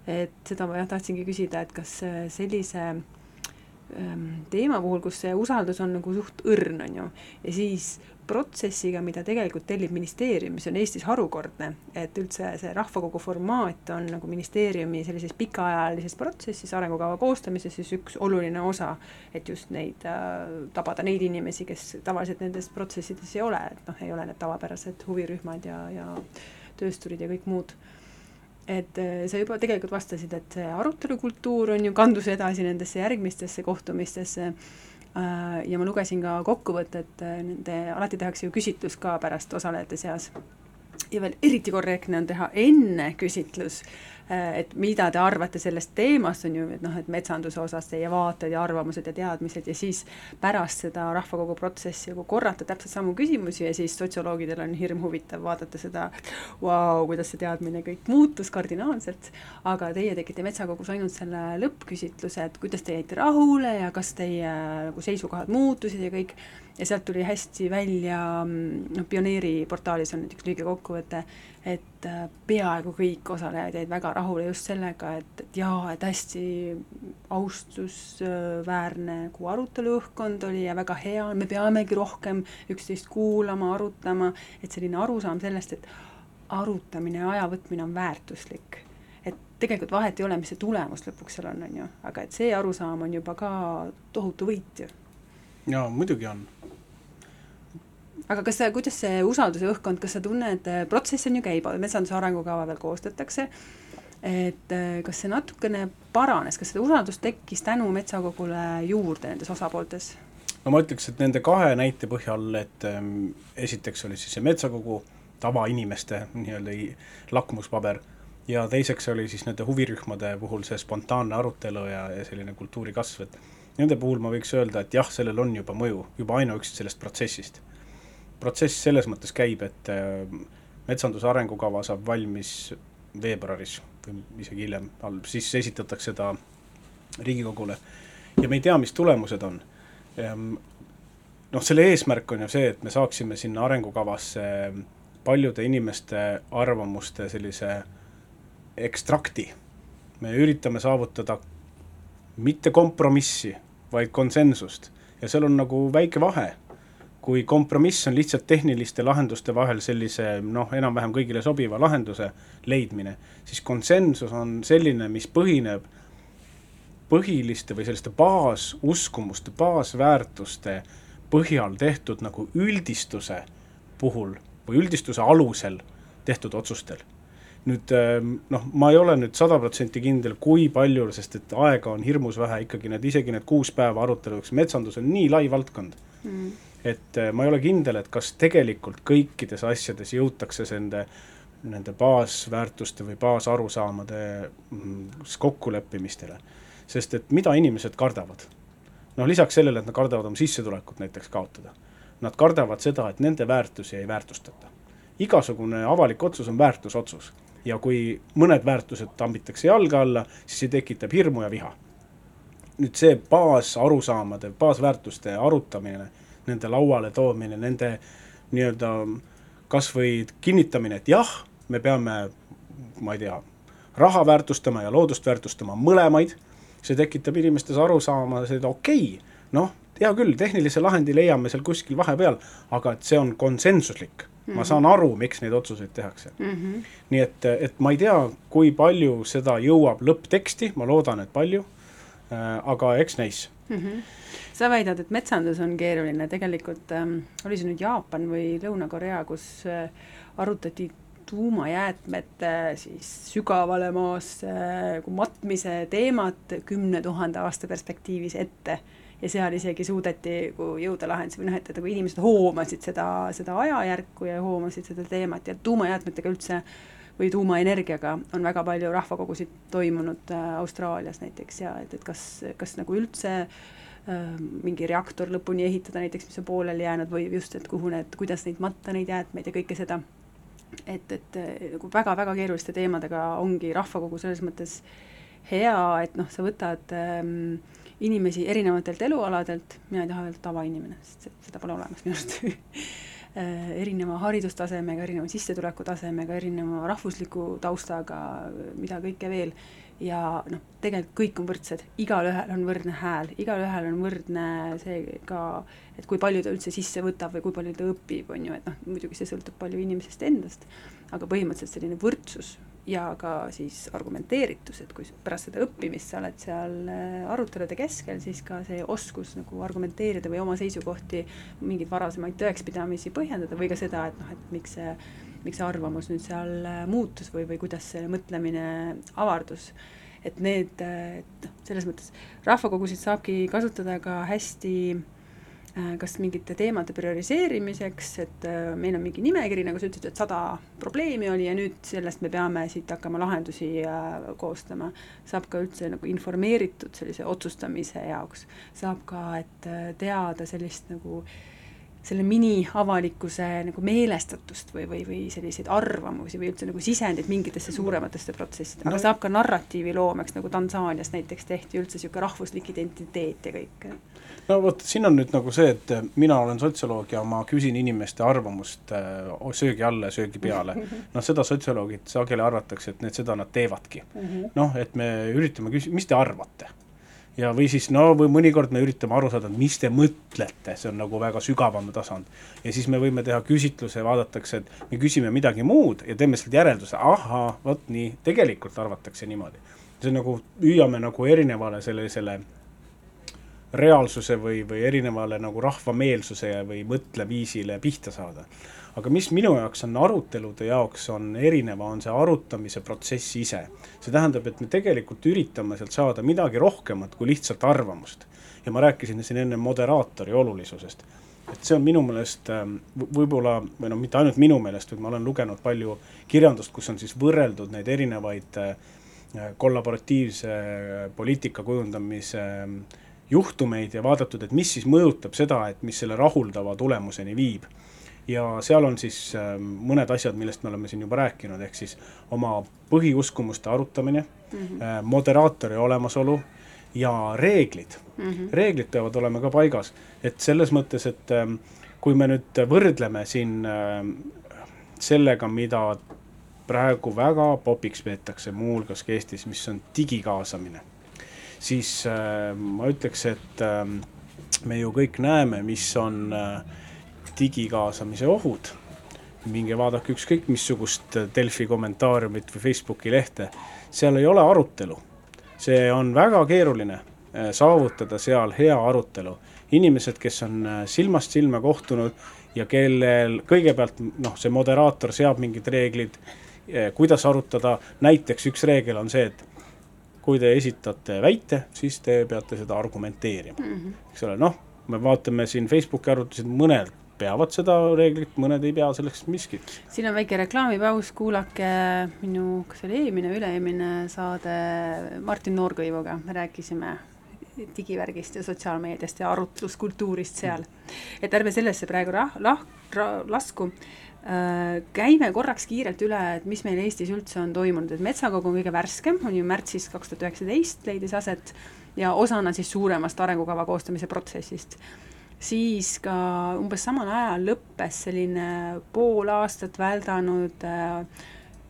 et seda ma jah, tahtsingi küsida, et kas sellise Ehm, teema puhul, kus see usaldus on nagu suht õrn, on ju, ja siis protsessiga, mida tegelikult tellib ministeerium, mis on Eestis harukordne, et üldse see rahvakogu formaat on nagu ministeeriumi sellises pikaajalises protsessis, arengukava koostamises siis üks oluline osa, et just neid äh,, tabada neid inimesi, kes tavaliselt nendes protsessides ei ole, et noh, ei ole need tavapärased huvirühmad ja, ja töösturid ja kõik muud. Et äh, sa juba tegelikult vastasid, et see arutelukultuur on ju, kandus edasi nendesse järgmistesse kohtumistesse ja ma lugesin ka kokkuvõtet, äh, nende, alati tehakse ju küsitlus ka pärast osalejate seas. ja veel eriti korrektne on teha enne küsitlus Äh, et mida te arvate sellest teemast, on ju, et noh, et metsanduse osas teie vaated ja arvamused ja teadmised ja siis pärast seda rahvakogu protsessi nagu korrata täpselt samu küsimusi ja siis sotsioloogidel on hirm huvitav vaadata seda, vau, kuidas see teadmine kõik muutus kardinaalselt, aga teie tegite Metsakogus ainult selle lõppküsitluse, et kuidas te jäite rahule ja kas teie nagu seisukohad muutusid ja kõik, ja sealt tuli hästi välja, noh, Pioneeri portaalis on näiteks lühike kokkuvõte, et äh, peaaegu kõik osalejad jäid väga rahule just sellega, et, et jaa, et hästi austusväärne nagu aruteluõhkkond oli ja väga hea, me peamegi rohkem üksteist kuulama, arutama, et selline arusaam sellest, et arutamine ja aja võtmine on väärtuslik. et tegelikult vahet ei ole, mis see tulemus lõpuks seal on, on ju, aga et see arusaam on juba ka tohutu võit ju. jaa, muidugi on aga kas kuidas see usalduse õhkkond, kas sa tunned, äh, protsess on ju käib, metsanduse arengukava veel koostatakse, et äh, kas see natukene paranes, kas seda usaldust tekkis tänu metsakogule juurde nendes osapooltes? no ma ütleks, et nende kahe näite põhjal, et ähm, esiteks oli siis see metsakogu, tavainimeste nii-öelda lakmuspaber, ja teiseks oli siis nende huvirühmade puhul see spontaanne arutelu ja, ja selline kultuuri kasv, et nende puhul ma võiks öelda, et jah, sellel on juba mõju, juba ainuüksi sellest protsessist. Protsess selles mõttes käib, et äh, metsanduse arengukava saab valmis veebruaris või isegi hiljem, siis esitatakse ta Riigikogule ja me ei tea, mis tulemused on. noh, selle eesmärk on ju see, et me saaksime sinna arengukavasse paljude inimeste arvamuste sellise ekstrakti. me üritame saavutada mitte kompromissi, vaid konsensust ja seal on nagu väike vahe. Kui kompromiss on lihtsalt tehniliste lahenduste vahel sellise noh, enam-vähem kõigile sobiva lahenduse leidmine, siis konsensus on selline, mis põhineb põhiliste või selliste baasuskumuste, baasväärtuste põhjal tehtud nagu üldistuse puhul või üldistuse alusel tehtud otsustel. Nüüd ähm, noh, ma ei ole nüüd sada protsenti kindel, kui palju, sest et aega on hirmus vähe, ikkagi need, isegi need kuus päeva aruteluks, metsandus on nii lai valdkond. Mm.. Et äh, ma ei ole kindel, et kas tegelikult kõikides asjades jõutakse nende, nende baasväärtuste või baasarusaamade mm, kokkuleppimistele. sest et mida inimesed kardavad? noh, lisaks sellele, et nad kardavad oma sissetulekut näiteks kaotada, nad kardavad seda, et nende väärtusi ei väärtustata igasugune avalik otsus on väärtusotsus ja kui mõned väärtused tambitakse jalge alla, siis see tekitab hirmu ja viha. nüüd see baasarusaamade, baasväärtuste arutamine, nende lauale toomine, nende nii-öelda kas või kinnitamine, et jah, me peame, ma ei tea, raha väärtustama ja loodust väärtustama mõlemaid, see tekitab inimestes arusaama, seda okei okay,, noh, hea küll, tehnilise lahendi leiame seal kuskil vahepeal, aga et see on konsensuslik Mm -hmm. ma saan aru, miks neid otsuseid tehakse mm. -hmm. nii et, et ma ei tea, kui palju seda jõuab lõppteksti, ma loodan, et palju äh,, aga eks näis mm. -hmm. Sa väidad, et metsandus on keeruline, tegelikult ähm, oli see nüüd Jaapan või Lõuna-Korea, kus äh, arutati tuumajäätmete äh, siis sügavale maasse äh, matmise teemat kümne tuhande aasta perspektiivis ette. Ja seal isegi suudeti nagu jõuda lahenduse või noh, et, et nagu inimesed hoomasid seda, seda ajajärku ja hoomasid seda teemat. Ja tuumajäätmetega üldse või tuumaenergiaga on väga palju rahvakogusid toimunud äh, Austraalias näiteks. Ja et, et kas, kas nagu üldse äh, mingi reaktor lõpuni ehitada näiteks, mis on pooleli jäänud või just, et kuhu need, kuidas neid matta, neid jäätmeid ja kõike seda. et, et nagu väga-väga keeruliste teemadega ongi rahvakogu selles mõttes hea, et noh, sa võtad ähm, inimesi erinevatelt elualadelt, mina ei taha öelda tavainimene, sest seda pole olemas minu arust. Äh, erineva haridustasemega, erineva sissetulekutasemega, erineva rahvusliku taustaga, mida kõike veel, ja noh, tegelikult kõik on võrdsed, igalühel on võrdne hääl, igalühel on võrdne see ka, et kui palju ta üldse sisse võtab või kui palju ta õpib, on ju, et noh, muidugi see sõltub palju inimesest endast, aga põhimõtteliselt selline võrdsus ja ka siis argumenteeritus, et kui pärast seda õppimist sa oled seal äh, arutelude keskel, siis ka see oskus nagu argumenteerida või oma seisukohti, mingeid varasemaid tõekspidamisi põhjendada või ka seda, et noh, et miks see, miks see arvamus nüüd seal äh, muutus või, või kuidas see mõtlemine avardus. et need, äh, et noh, selles mõttes rahvakogusid saabki kasutada ka hästi Äh, kas mingite teemade prioriseerimiseks, et äh, meil on mingi nimekiri, nagu sa ütlesid, et sada probleemi oli ja nüüd sellest me peame siit hakkama lahendusi äh, koostama. saab ka üldse nagu informeeritud sellise otsustamise jaoks, saab ka, et teada sellist nagu selle mini-avalikkuse nagu meelestatust või, või, või selliseid arvamusi või üldse nagu sisendit mingitesse suurematesse protsessidesse, aga saab ka narratiivi loomeks, nagu Tansaanias näiteks tehti üldse niisugune rahvuslik identiteet ja kõik no vot, siin on nüüd nagu see, et mina olen sotsioloog ja ma küsin inimeste arvamust äh, söögi alla ja söögi peale. noh, seda sotsioloogid sageli arvatakse, et need, seda nad teevadki. Mhm. noh, et me üritame küsida, mis te arvate? Ja või siis no või mõnikord me üritame aru saada, mis te mõtlete, see on nagu väga sügavam tasand. ja siis me võime teha küsitluse, vaadatakse, et me küsime midagi muud ja teeme sealt järelduse, ahhaa, vot nii, tegelikult arvatakse niimoodi. see on nagu, hüüame nagu erinevale sellisele reaalsuse või, või erinevale nagu rahvameelsuse või mõtleviisile pihta saada. aga mis minu jaoks on arutelude jaoks, on erineva, on see arutamise protsess ise. see tähendab, et me tegelikult üritame sealt saada midagi rohkemat kui lihtsalt arvamust. ja ma rääkisin siin enne moderaatori olulisusest et see on minu meelest ähm, võib-olla, või noh, mitte ainult minu meelest, vaid ma olen lugenud palju kirjandust, kus on siis võrreldud neid erinevaid äh, kollaboratiivse poliitika kujundamise ähm, juhtumeid ja vaadatud, et mis siis mõjutab seda, et mis selle rahuldava tulemuseni viib. ja seal on siis ähm, mõned asjad, millest me oleme siin juba rääkinud, ehk siis oma põhiuskumuste arutamine mm, -hmm. moderaatori olemasolu ja reeglid mm, -hmm. reeglid peavad olema ka paigas, et selles mõttes, et ähm, kui me nüüd võrdleme siin ähm, sellega, mida praegu väga popiks peetakse, muuhulgas ka Eestis, mis on digikaasamine, siis äh, ma ütleks, et äh, me ju kõik näeme, mis on äh, digikaasamise ohud. minge vaadake ükskõik missugust Delfi kommentaariumit või Facebooki lehte, seal ei ole arutelu see on väga keeruline äh, saavutada seal hea arutelu. inimesed, kes on äh, silmast silma kohtunud ja kellel kõigepealt noh, see moderaator seab mingid reeglid, äh, kuidas arutada, näiteks üks reegel on see, et kui te esitate väite, siis te peate seda argumenteerima mm, -hmm. eks ole, noh, me vaatame siin Facebooki arutlusid, mõned peavad seda reeglit, mõned ei pea selleks miskit. siin on väike reklaamipaus, kuulake minu, kas oli eelmine, üle-eelmine saade Martin Noorkõivuga, me rääkisime digivärgist ja sotsiaalmeediast ja arutluskultuurist seal. et ärme sellesse praegu rah-, lah-, ra-, lasku äh,, käime korraks kiirelt üle, et mis meil Eestis üldse on toimunud, et Metsakogu on kõige värskem, on ju märtsis kaks tuhat üheksateist leidis aset ja osana siis suuremast arengukava koostamise protsessist. Siis ka umbes samal ajal lõppes selline pool aastat väldanud äh,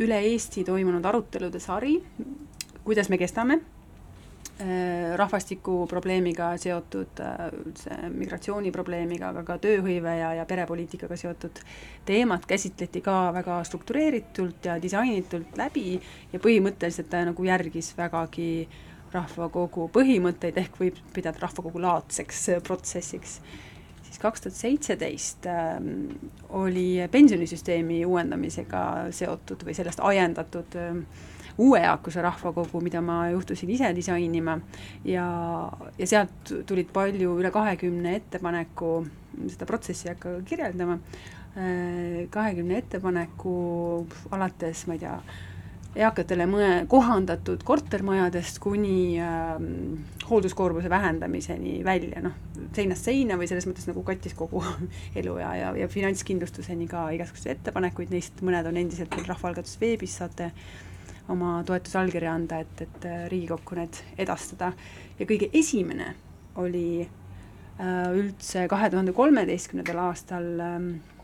üle Eesti toimunud arutelude sari, kuidas me kestame, äh, rahvastikuprobleemiga seotud üldse äh, migratsiooniprobleemiga, aga ka tööhõive ja, ja perepoliitikaga seotud teemat käsitleti ka väga struktureeritult ja disainitult läbi ja põhimõtteliselt ta nagu järgis vägagi rahvakogu põhimõtteid, ehk võib pidada rahvakogu laadseks protsessiks. Siis kaks tuhat seitseteist ähm, oli pensionisüsteemi uuendamisega seotud või sellest ajendatud ähm, uue eakuse rahvakogu, mida ma juhtusin ise disainima. Ja, ja sealt tulid palju, üle kahekümne ettepaneku, seda protsessi ei hakka kirjeldama, äh, kahekümne ettepaneku alates, ma ei tea, eakatele mõe-, kohandatud kortermajadest kuni äh, hoolduskoormuse vähendamiseni välja, noh, seinast seina või selles mõttes nagu kattis kogu elu ja, ja, ja finantskindlustuseni ka igasuguseid ettepanekuid, neist mõned on endiselt veel Rahvaalgatus veebis, saate oma toetusallkirja anda, et, et äh, Riigikokku need edastada. ja kõige esimene oli äh, üldse kahe tuhande kolmeteistkümnendal aastal äh,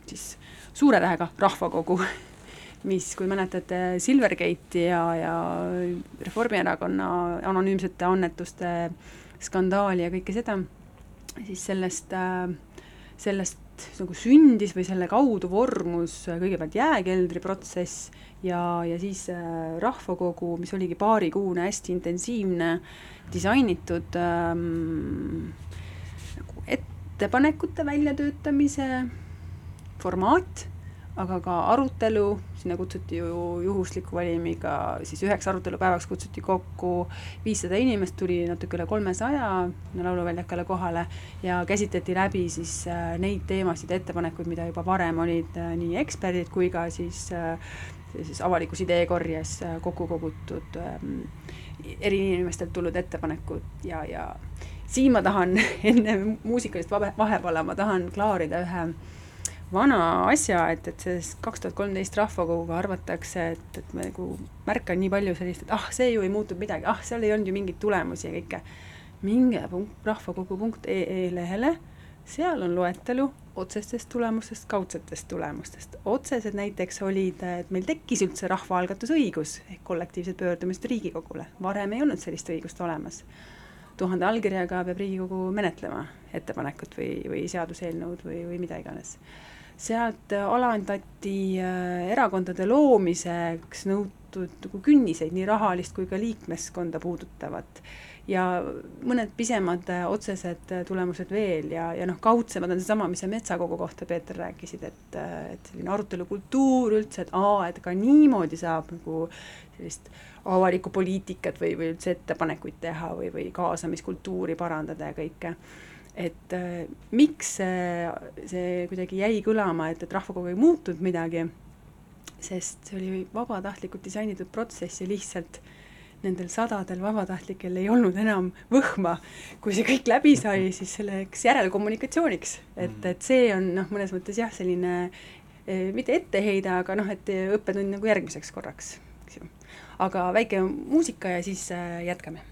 siis suure tähega Rahvakogu mis, kui mäletate, Silvergate'i ja, ja Reformierakonna anonüümsete annetuste skandaali ja kõike seda, siis sellest, sellest nagu sündis või selle kaudu vormus kõigepealt jääkeldri protsess ja, ja siis äh, rahvakogu, mis oligi paarikuune, hästi intensiivne, disainitud ähm, nagu ettepanekute väljatöötamise formaat aga ka arutelu, sinna kutsuti ju juhusliku valimiga, siis üheks arutelupäevaks kutsuti kokku viissada inimest, tuli natuke üle kolmesaja lauluväljakule kohale ja käsitleti läbi siis äh, neid teemasid ettepanekuid, mida juba varem olid äh, nii eksperdid kui ka siis äh, siis avalikus ideekorjes kokku kogutud ähm, eri inimestelt tulnud ettepanekud ja, ja siin ma tahan enne muusikalist vahe, vahepala, ma tahan klaarida ühe vana asja, et, et sellest kaks tuhat kolmteist rahvakoguga arvatakse, et, et ma nagu märkan nii palju sellist, et ah, see ju ei muutunud midagi, ah, seal ei olnud ju mingeid tulemusi ja kõike. minge punkt, rahvakogu.ee lehele, seal on loetelu otsestest tulemustest, kaudsetest tulemustest. otsesed näiteks olid, et meil tekkis üldse rahvaalgatusõigus ehk kollektiivsed pöördumised Riigikogule, varem ei olnud sellist õigust olemas. tuhande allkirjaga peab Riigikogu menetlema ettepanekut või, või seaduseelnõud või, või mida iganes sealt alandati erakondade loomiseks nõutud nagu künniseid, nii rahalist kui ka liikmeskonda puudutavat. Ja mõned pisemad äh, otsesed äh, tulemused veel ja, ja noh, kaudsemad on seesama, mis sa Metsakogu kohta, Peeter, rääkisid, et, äh, et selline arutelukultuur üldse, et aa, et ka niimoodi saab nagu sellist avalikku poliitikat või, või üldse ettepanekuid teha või, või kaasamiskultuuri parandada ja kõike et äh, miks see, see kuidagi jäi kõlama, et, et rahvakogu ei muutunud midagi, sest see oli vabatahtlikult disainitud protsess ja lihtsalt nendel sadadel vabatahtlikel ei olnud enam võhma, kui see kõik läbi sai, siis selleks järelkommunikatsiooniks, et, mm. et see on noh, mõnes mõttes jah, selline eh, mitte etteheide, aga noh, et õppetund nagu järgmiseks korraks, eks ju. aga väike muusika ja siis äh, jätkame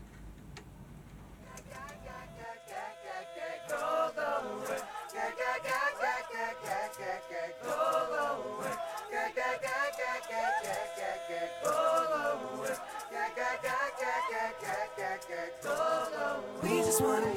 just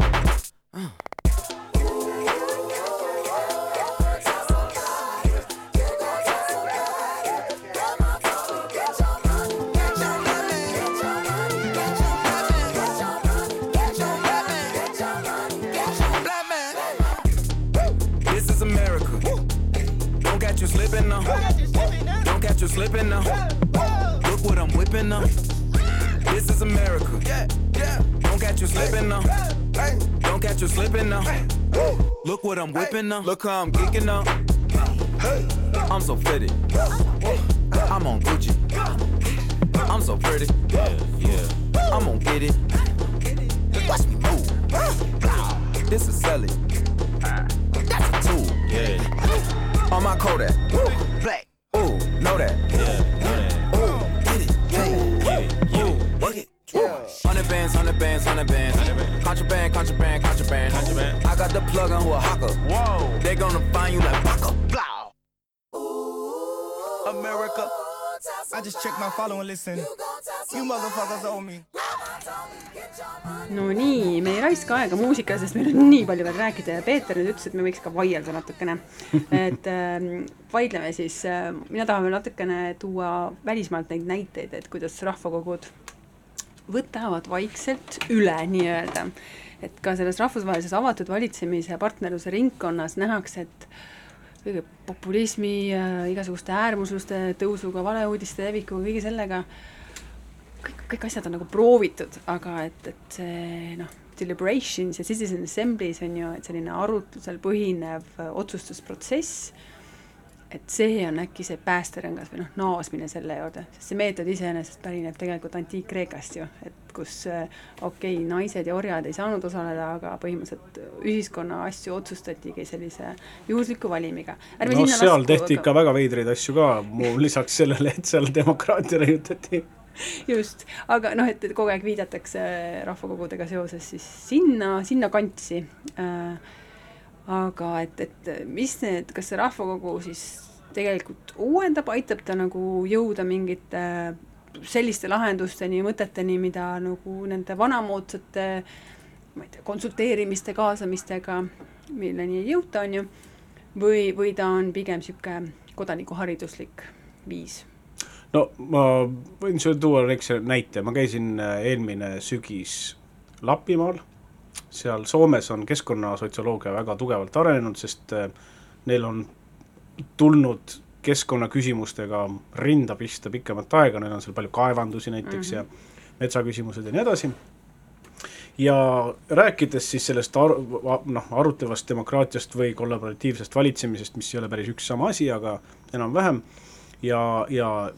Slipping now. Don't catch you slipping now. Look what I'm whipping now. Look how I'm geeking now. I'm so fitted. I'm on Gucci. I'm so pretty. Yeah. I'm gonna get it. Watch me move. This is Sally. That's a tool. Yeah. On my Kodak. Hundred bands. Contraband, contraband, contraband. contraband. I got the plug on who a hawker. Whoa. They gonna find you like Baka. Blow. America. I just checked my follow and listen. You motherfuckers owe me. no nii, me ei raiska aega muusika, sest meil on nii palju veel rääkida ja Peeter nüüd ütles, et me võiks ka vaielda natukene. et äh, vaidleme siis äh,, mina tahan veel natukene tuua välismaalt neid näiteid, et kuidas rahvakogud võtavad vaikselt üle nii-öelda. et ka selles rahvusvahelises avatud valitsemise partnerluse ringkonnas nähakse, et kõige populismi igasuguste äärmusluste tõusuga, valeuudiste levikuga, kõige sellega kõik, kõik asjad on nagu proovitud, aga et, et see noh, deliberations ja citizen assemblies on ju, et selline arutlusel põhinev otsustusprotsess, et see on äkki see päästerõngas või noh, naasmine selle juurde, sest see meetod iseenesest pärineb tegelikult Antiik-Kreekast ju, et kus äh, okei okay,, naised ja orjad ei saanud osaleda, aga põhimõtteliselt ühiskonna asju otsustatigi sellise juhusliku valimiga. no seal lasku, tehti ikka väga veidraid asju ka, muu lisaks sellele, et seal demokraatia raiutati just, aga noh, et, et kogu aeg viidatakse rahvakogudega seoses siis sinna, sinna kantsi äh,. Aga et, et mis need, kas see rahvakogu siis tegelikult uuendab, aitab ta nagu jõuda mingite selliste lahendusteni, mõteteni, mida nagu nende vanamoodsate ma ei tea, konsulteerimiste, kaasamistega milleni ei jõuta, on ju, või, või ta on pigem niisugune kodanikuhariduslik viis? no ma võin sulle tuua väikse näite, ma käisin äh, eelmine sügis Lapimaal, seal Soomes on keskkonnasotsioloogia väga tugevalt arenenud, sest äh, neil on tulnud keskkonnaküsimustega rinda pista pikemat aega, neil on seal palju kaevandusi näiteks mm -hmm. ja metsaküsimused ja nii edasi, ja rääkides siis sellest ar-, noh, arutlevast demokraatiast või kollaboratiivsest valitsemisest, mis ei ole päris üks sama asi, aga enam-vähem, ja, ja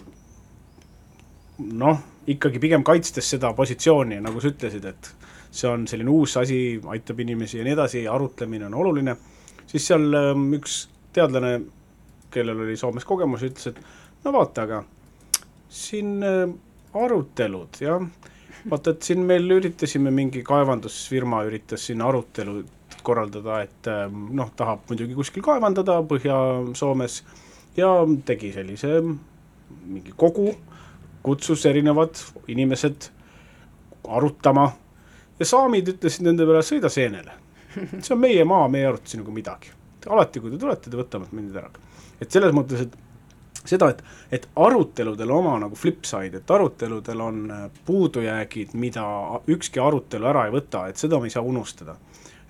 noh, ikkagi pigem kaitstes seda positsiooni, nagu sa ütlesid, et see on selline uus asi, aitab inimesi ja nii edasi, arutlemine on oluline, siis seal ähm, üks teadlane kellel oli Soomes kogemus, ütles, et no vaata, aga siin äh, arutelud, jah, vaata, et siin meil üritasime, mingi kaevandusfirma üritas siin arutelu korraldada, et äh, noh, tahab muidugi kuskil kaevandada Põhja-Soomes ja tegi sellise mingi kogu, kutsus erinevad inimesed arutama ja saamid ütlesid nende peale, sõida seenele. see on meie maa, me ei aruta sinuga midagi. alati, kui te tulete, te võtame mind ära et selles mõttes, et seda, et, et aruteludel oma nagu flip side, et aruteludel on äh, puudujäägid, mida ükski arutelu ära ei võta, et seda me ei saa unustada.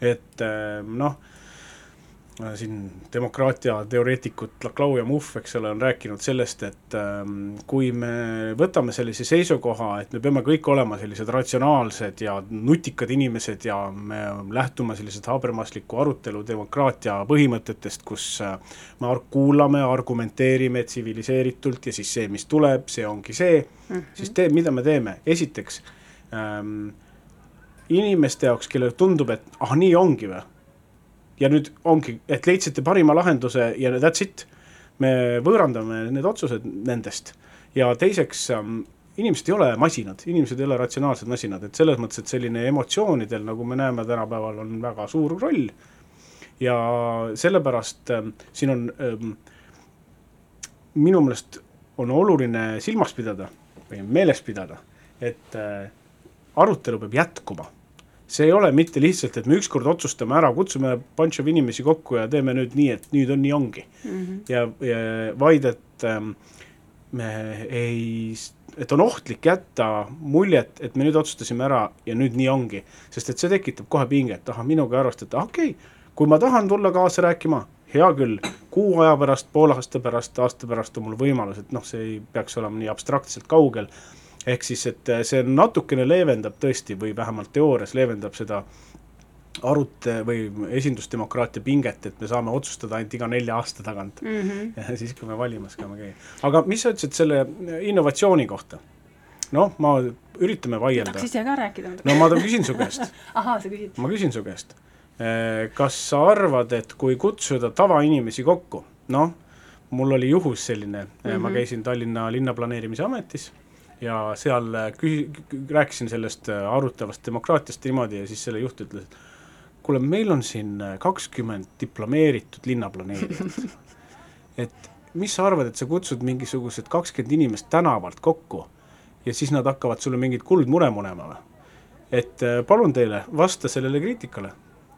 et äh, noh siin demokraatia teoreetikud Laclau ja Muhv, eks ole, on rääkinud sellest, et ähm, kui me võtame sellise seisukoha, et me peame kõik olema sellised ratsionaalsed ja nutikad inimesed ja me lähtume sellisest habermasliku arutelu demokraatia põhimõtetest, kus äh, me kuulame, argumenteerime tsiviliseeritult ja siis see, mis tuleb, see ongi see mm, -hmm. siis tee, mida me teeme, esiteks ähm, inimeste jaoks, kellele tundub, et ah, nii ongi või ja nüüd ongi, et leidsite parima lahenduse ja that's it. me võõrandame need otsused nendest ja teiseks ähm, inimesed ei ole masinad, inimesed ei ole ratsionaalsed masinad, et selles mõttes, et selline emotsioonidel, nagu me näeme tänapäeval, on väga suur roll. ja sellepärast ähm, siin on ähm, minu meelest on oluline silmas pidada või meeles pidada, et äh, arutelu peab jätkuma see ei ole mitte lihtsalt, et me ükskord otsustame ära, kutsume bunch of inimesi kokku ja teeme nüüd nii, et nüüd on nii ongi mm. -hmm. ja, ja vaid, et ähm, me ei, et on ohtlik jätta muljet, et me nüüd otsustasime ära ja nüüd nii ongi. sest et see tekitab kohe pinget, ahah, minuga ei arvestata, okei okay,, kui ma tahan tulla kaasa rääkima, hea küll, kuu aja pärast, poole aasta pärast, aasta pärast on mul võimalus, et noh, see ei peaks olema nii abstraktselt kaugel ehk siis, et äh, see natukene leevendab tõesti või vähemalt teoorias leevendab seda arut- või esindusdemokraatia pinget, et me saame otsustada ainult iga nelja aasta tagant mm. -hmm. siis, kui me valimas käime käia. aga mis sa ütlesid selle innovatsiooni kohta? noh, ma, üritame vaielda. tahaks ise ka rääkida. no ma küsin su käest ahaa, sa küsid. ma küsin su käest. Äh, kas sa arvad, et kui kutsuda tavainimesi kokku, noh, mul oli juhus selline mm, -hmm. ma käisin Tallinna linnaplaneerimise ametis ja seal äh, küsi-, rääkisin sellest äh, arutavast demokraatiast niimoodi ja siis selle juht ütles, et kuule, meil on siin äh, kakskümmend diplomeeritud linnaplaneerijat. et mis sa arvad, et sa kutsud mingisugused kakskümmend inimest tänavalt kokku ja siis nad hakkavad sulle mingit kuldmure munema või? et palun teile, vasta sellele kriitikale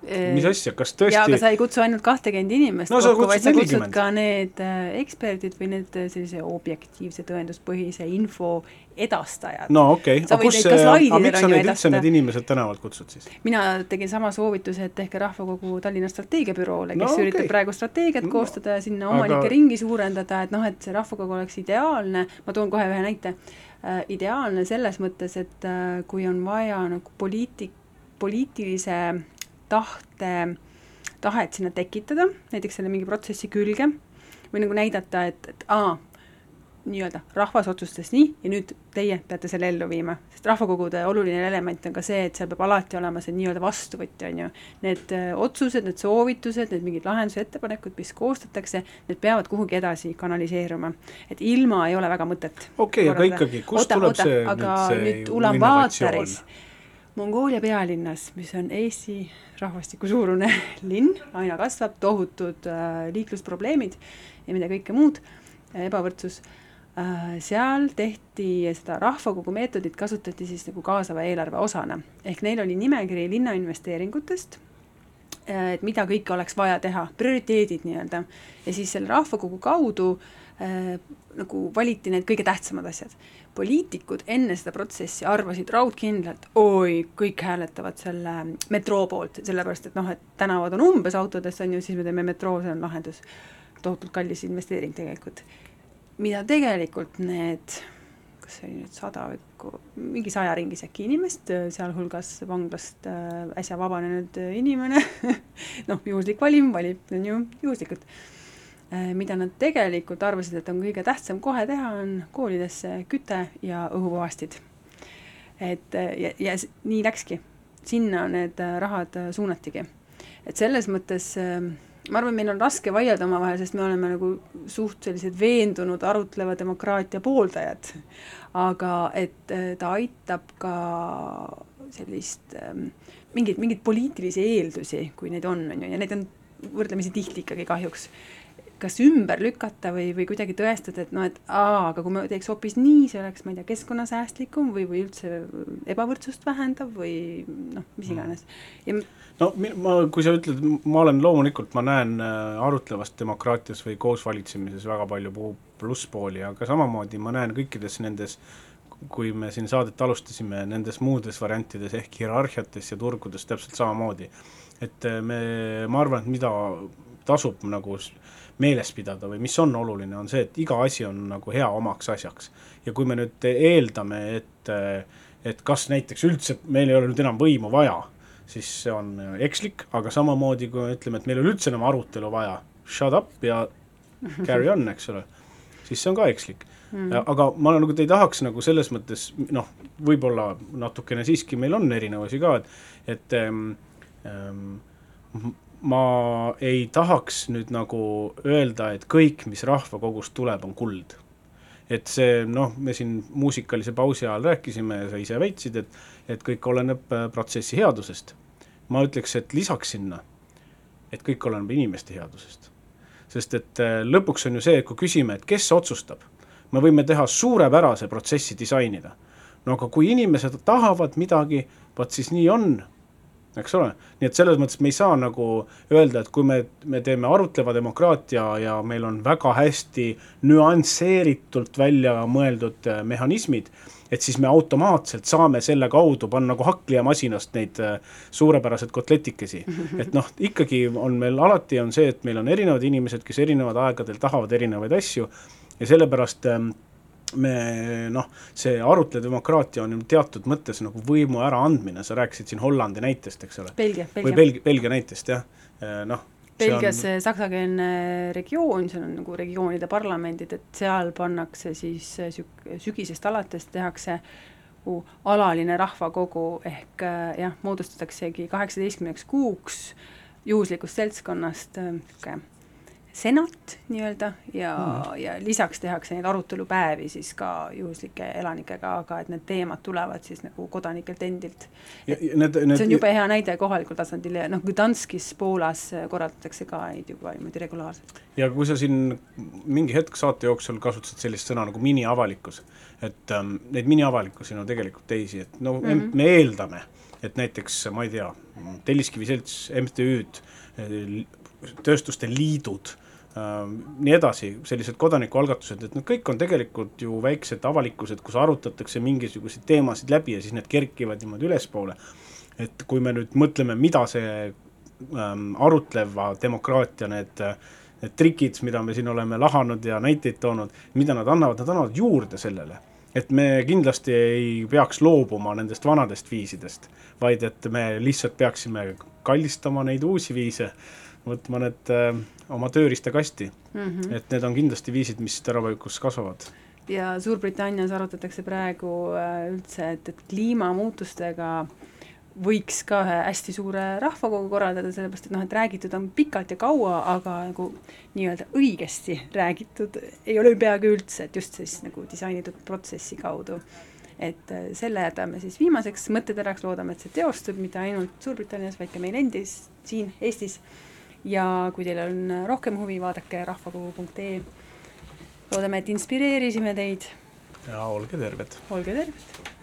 mis asja, kas tõesti jaa, aga sa ei kutsu ainult kahtekümmend inimest no, kokku, vaid sa kutsud ka need eksperdid või need sellise objektiivse tõenduspõhise info edastajad. no okei okay., aga kus aga miks sa neid üldse, need inimesed tänavalt kutsud siis? mina tegin sama soovituse, et tehke Rahvakogu Tallinna strateegiabüroole, kes no, okay. üritab praegu strateegiat no, koostada ja sinna omanike aga... ringi suurendada, et noh, et see Rahvakogu oleks ideaalne, ma toon kohe ühe näite äh,, ideaalne selles mõttes, et äh, kui on vaja nagu poliitik, poliitilise tahte, tahet sinna tekitada, näiteks selle mingi protsessi külge, või nagu näidata, et, et aa, nii-öelda rahvas otsustas nii ja nüüd teie peate selle ellu viima. sest rahvakogude oluline element on ka see, et seal peab alati olema see nii-öelda vastuvõtja, on ju. Need öö, otsused, need soovitused, need mingid lahenduse ettepanekud, mis koostatakse, need peavad kuhugi edasi kanaliseeruma. et ilma ei ole väga mõtet. okei okay,, aga ikkagi, kust oota, tuleb oota, see aga nüüd see Ulaanbaataris, Mongoolia pealinnas, mis on Eesti rahvastiku suurune linn, aina kasvab, tohutud äh, liiklusprobleemid ja mida kõike muud, ebavõrdsus äh,, seal tehti seda rahvakogu meetodit, kasutati siis nagu kaasava eelarve osana. ehk neil oli nimekiri linna investeeringutest et mida kõike oleks vaja teha, prioriteedid nii-öelda. ja siis selle rahvakogu kaudu äh, nagu valiti need kõige tähtsamad asjad. poliitikud enne seda protsessi arvasid raudkindlalt, oi, kõik hääletavad selle metroo poolt, sellepärast et noh, et tänavad on umbes autodest, on ju, siis me teeme metroo, see on lahendus. tohutult kallis investeering tegelikult. Mida tegelikult need kas see oli nüüd sada või mingi saja ringis äkki inimest, sealhulgas vanglast äh, äsja vabanenud inimene noh, juhuslik valim valib, on ju, juhuslikult. Äh, mida nad tegelikult arvasid, et on kõige tähtsam kohe teha, on koolidesse küte ja õhupuhastid. et äh, ja, ja nii läkski, sinna need rahad suunatigi. et selles mõttes äh, ma arvan, meil on raske vaielda omavahel, sest me oleme nagu suht sellised veendunud arutleva demokraatia pooldajad. aga et äh, ta aitab ka sellist ähm, mingeid, mingeid poliitilisi eeldusi, kui neid on, on ju, ja neid on võrdlemisi tihti ikkagi kahjuks kas ümber lükata või, või kuidagi tõestada, et noh, et aa, aga kui me teeks hoopis nii, see oleks, ma ei tea, keskkonnasäästlikum või, või üldse ebavõrdsust vähendav või noh, mis mm. iganes. ja no ma, kui sa ütled, ma olen loomulikult, ma näen äh, arutlevas demokraatias või koosvalitsemises väga palju plusspooli, aga samamoodi ma näen kõikides nendes kui me siin saadet alustasime, nendes muudes variantides ehk hierarhiates ja turgudes täpselt samamoodi. et äh, me, ma arvan, et mida tasub nagu meeles pidada või mis on oluline, on see, et iga asi on nagu hea omaks asjaks. ja kui me nüüd eeldame, et, et kas näiteks üldse meil ei ole nüüd enam võimu vaja, siis see on ekslik, aga samamoodi kui me ütleme, et meil ei ole üldse enam arutelu vaja, shut up ja carry on, eks ole, siis see on ka ekslik mm.. aga ma nagu ei tahaks nagu selles mõttes noh, võib-olla natukene siiski meil on erinevusi ka, et, et ähm, ähm, ma ei tahaks nüüd nagu öelda, et kõik, mis rahvakogust tuleb, on kuld. et see noh, me siin muusikalise pausi ajal rääkisime ja sa ise väitsid, et, et kõik oleneb äh, protsessi headusest. ma ütleks, et lisaks sinna, et kõik oleneb inimeste headusest. sest et äh, lõpuks on ju see, et kui küsime, et kes otsustab, me võime teha suurepärase protsessi disainida. no aga kui inimesed tahavad midagi, vot siis nii on eks ole, nii et selles mõttes me ei saa nagu öelda, et kui me, me teeme arutleva demokraatia ja meil on väga hästi nüansseeritult välja mõeldud äh, mehhanismid, et siis me automaatselt saame selle kaudu panna nagu hakklijamasinast neid äh, suurepäraseid kotletikesi. et noh, ikkagi on meil alati on see, et meil on erinevad inimesed, kes erinevad aegadel tahavad erinevaid asju ja sellepärast ähm, me noh, see arutlev demokraatia on ju teatud mõttes nagu võimu äraandmine, sa rääkisid siin Hollandi näitest, eks ole. Või Belgia, Belgia näitest jah, eh, noh. Belgias on... saksakeelne regioon, seal on nagu regioonide parlamendid, et seal pannakse siis süg-, sügisest alates tehakse nagu alaline rahvakogu ehk eh, jah, moodustataksegi kaheksateistkümneks kuuks juhuslikust seltskonnast niisugune äh, senat nii-öelda ja mm., ja lisaks tehakse neid arutelupäevi siis ka juhuslike elanikega, aga et need teemad tulevad siis nagu kodanikelt endilt. See on jube hea näide kohalikul tasandil ja noh, Gdanskis Poolas korraldatakse ka neid juba niimoodi regulaarselt. ja kui sa siin mingi hetk saate jooksul kasutasid sellist sõna nagu miniavalikkus, et ähm, neid miniavalikkusi on tegelikult teisi, et no mm -hmm. me eeldame, et näiteks ma ei tea, Telliskivi selts, MTÜ-d, tööstuste liidud Äh, nii edasi, sellised kodanikualgatused, et need kõik on tegelikult ju väiksed avalikkused, kus arutatakse mingisuguseid teemasid läbi ja siis need kerkivad niimoodi ülespoole. et kui me nüüd mõtleme, mida see ähm, arutleva demokraatia need need trikid, mida me siin oleme lahanud ja näiteid toonud, mida nad annavad, nad annavad juurde sellele. et me kindlasti ei peaks loobuma nendest vanadest viisidest, vaid et me lihtsalt peaksime kallistama neid uusi viise võtma need äh, oma tööriistakasti mm. -hmm. et need on kindlasti viisid, mis teravikus kasvavad. ja Suurbritannias arutatakse praegu äh, üldse, et, et kliimamuutustega võiks ka ühe hästi suure rahvakogu korraldada, sellepärast et noh, et räägitud on pikalt ja kaua, aga nagu nii-öelda õigesti räägitud ei ole peaaegu üldse, et just siis nagu disainitud protsessi kaudu. et äh, selle jätame siis viimaseks mõtteteraks, loodame, et see teostub mitte ainult Suurbritannias, vaid ka meil endis, siin Eestis ja kui teil on rohkem huvi, vaadake rahvakogu.ee. loodame, et inspireerisime teid. ja olge terved. olge terved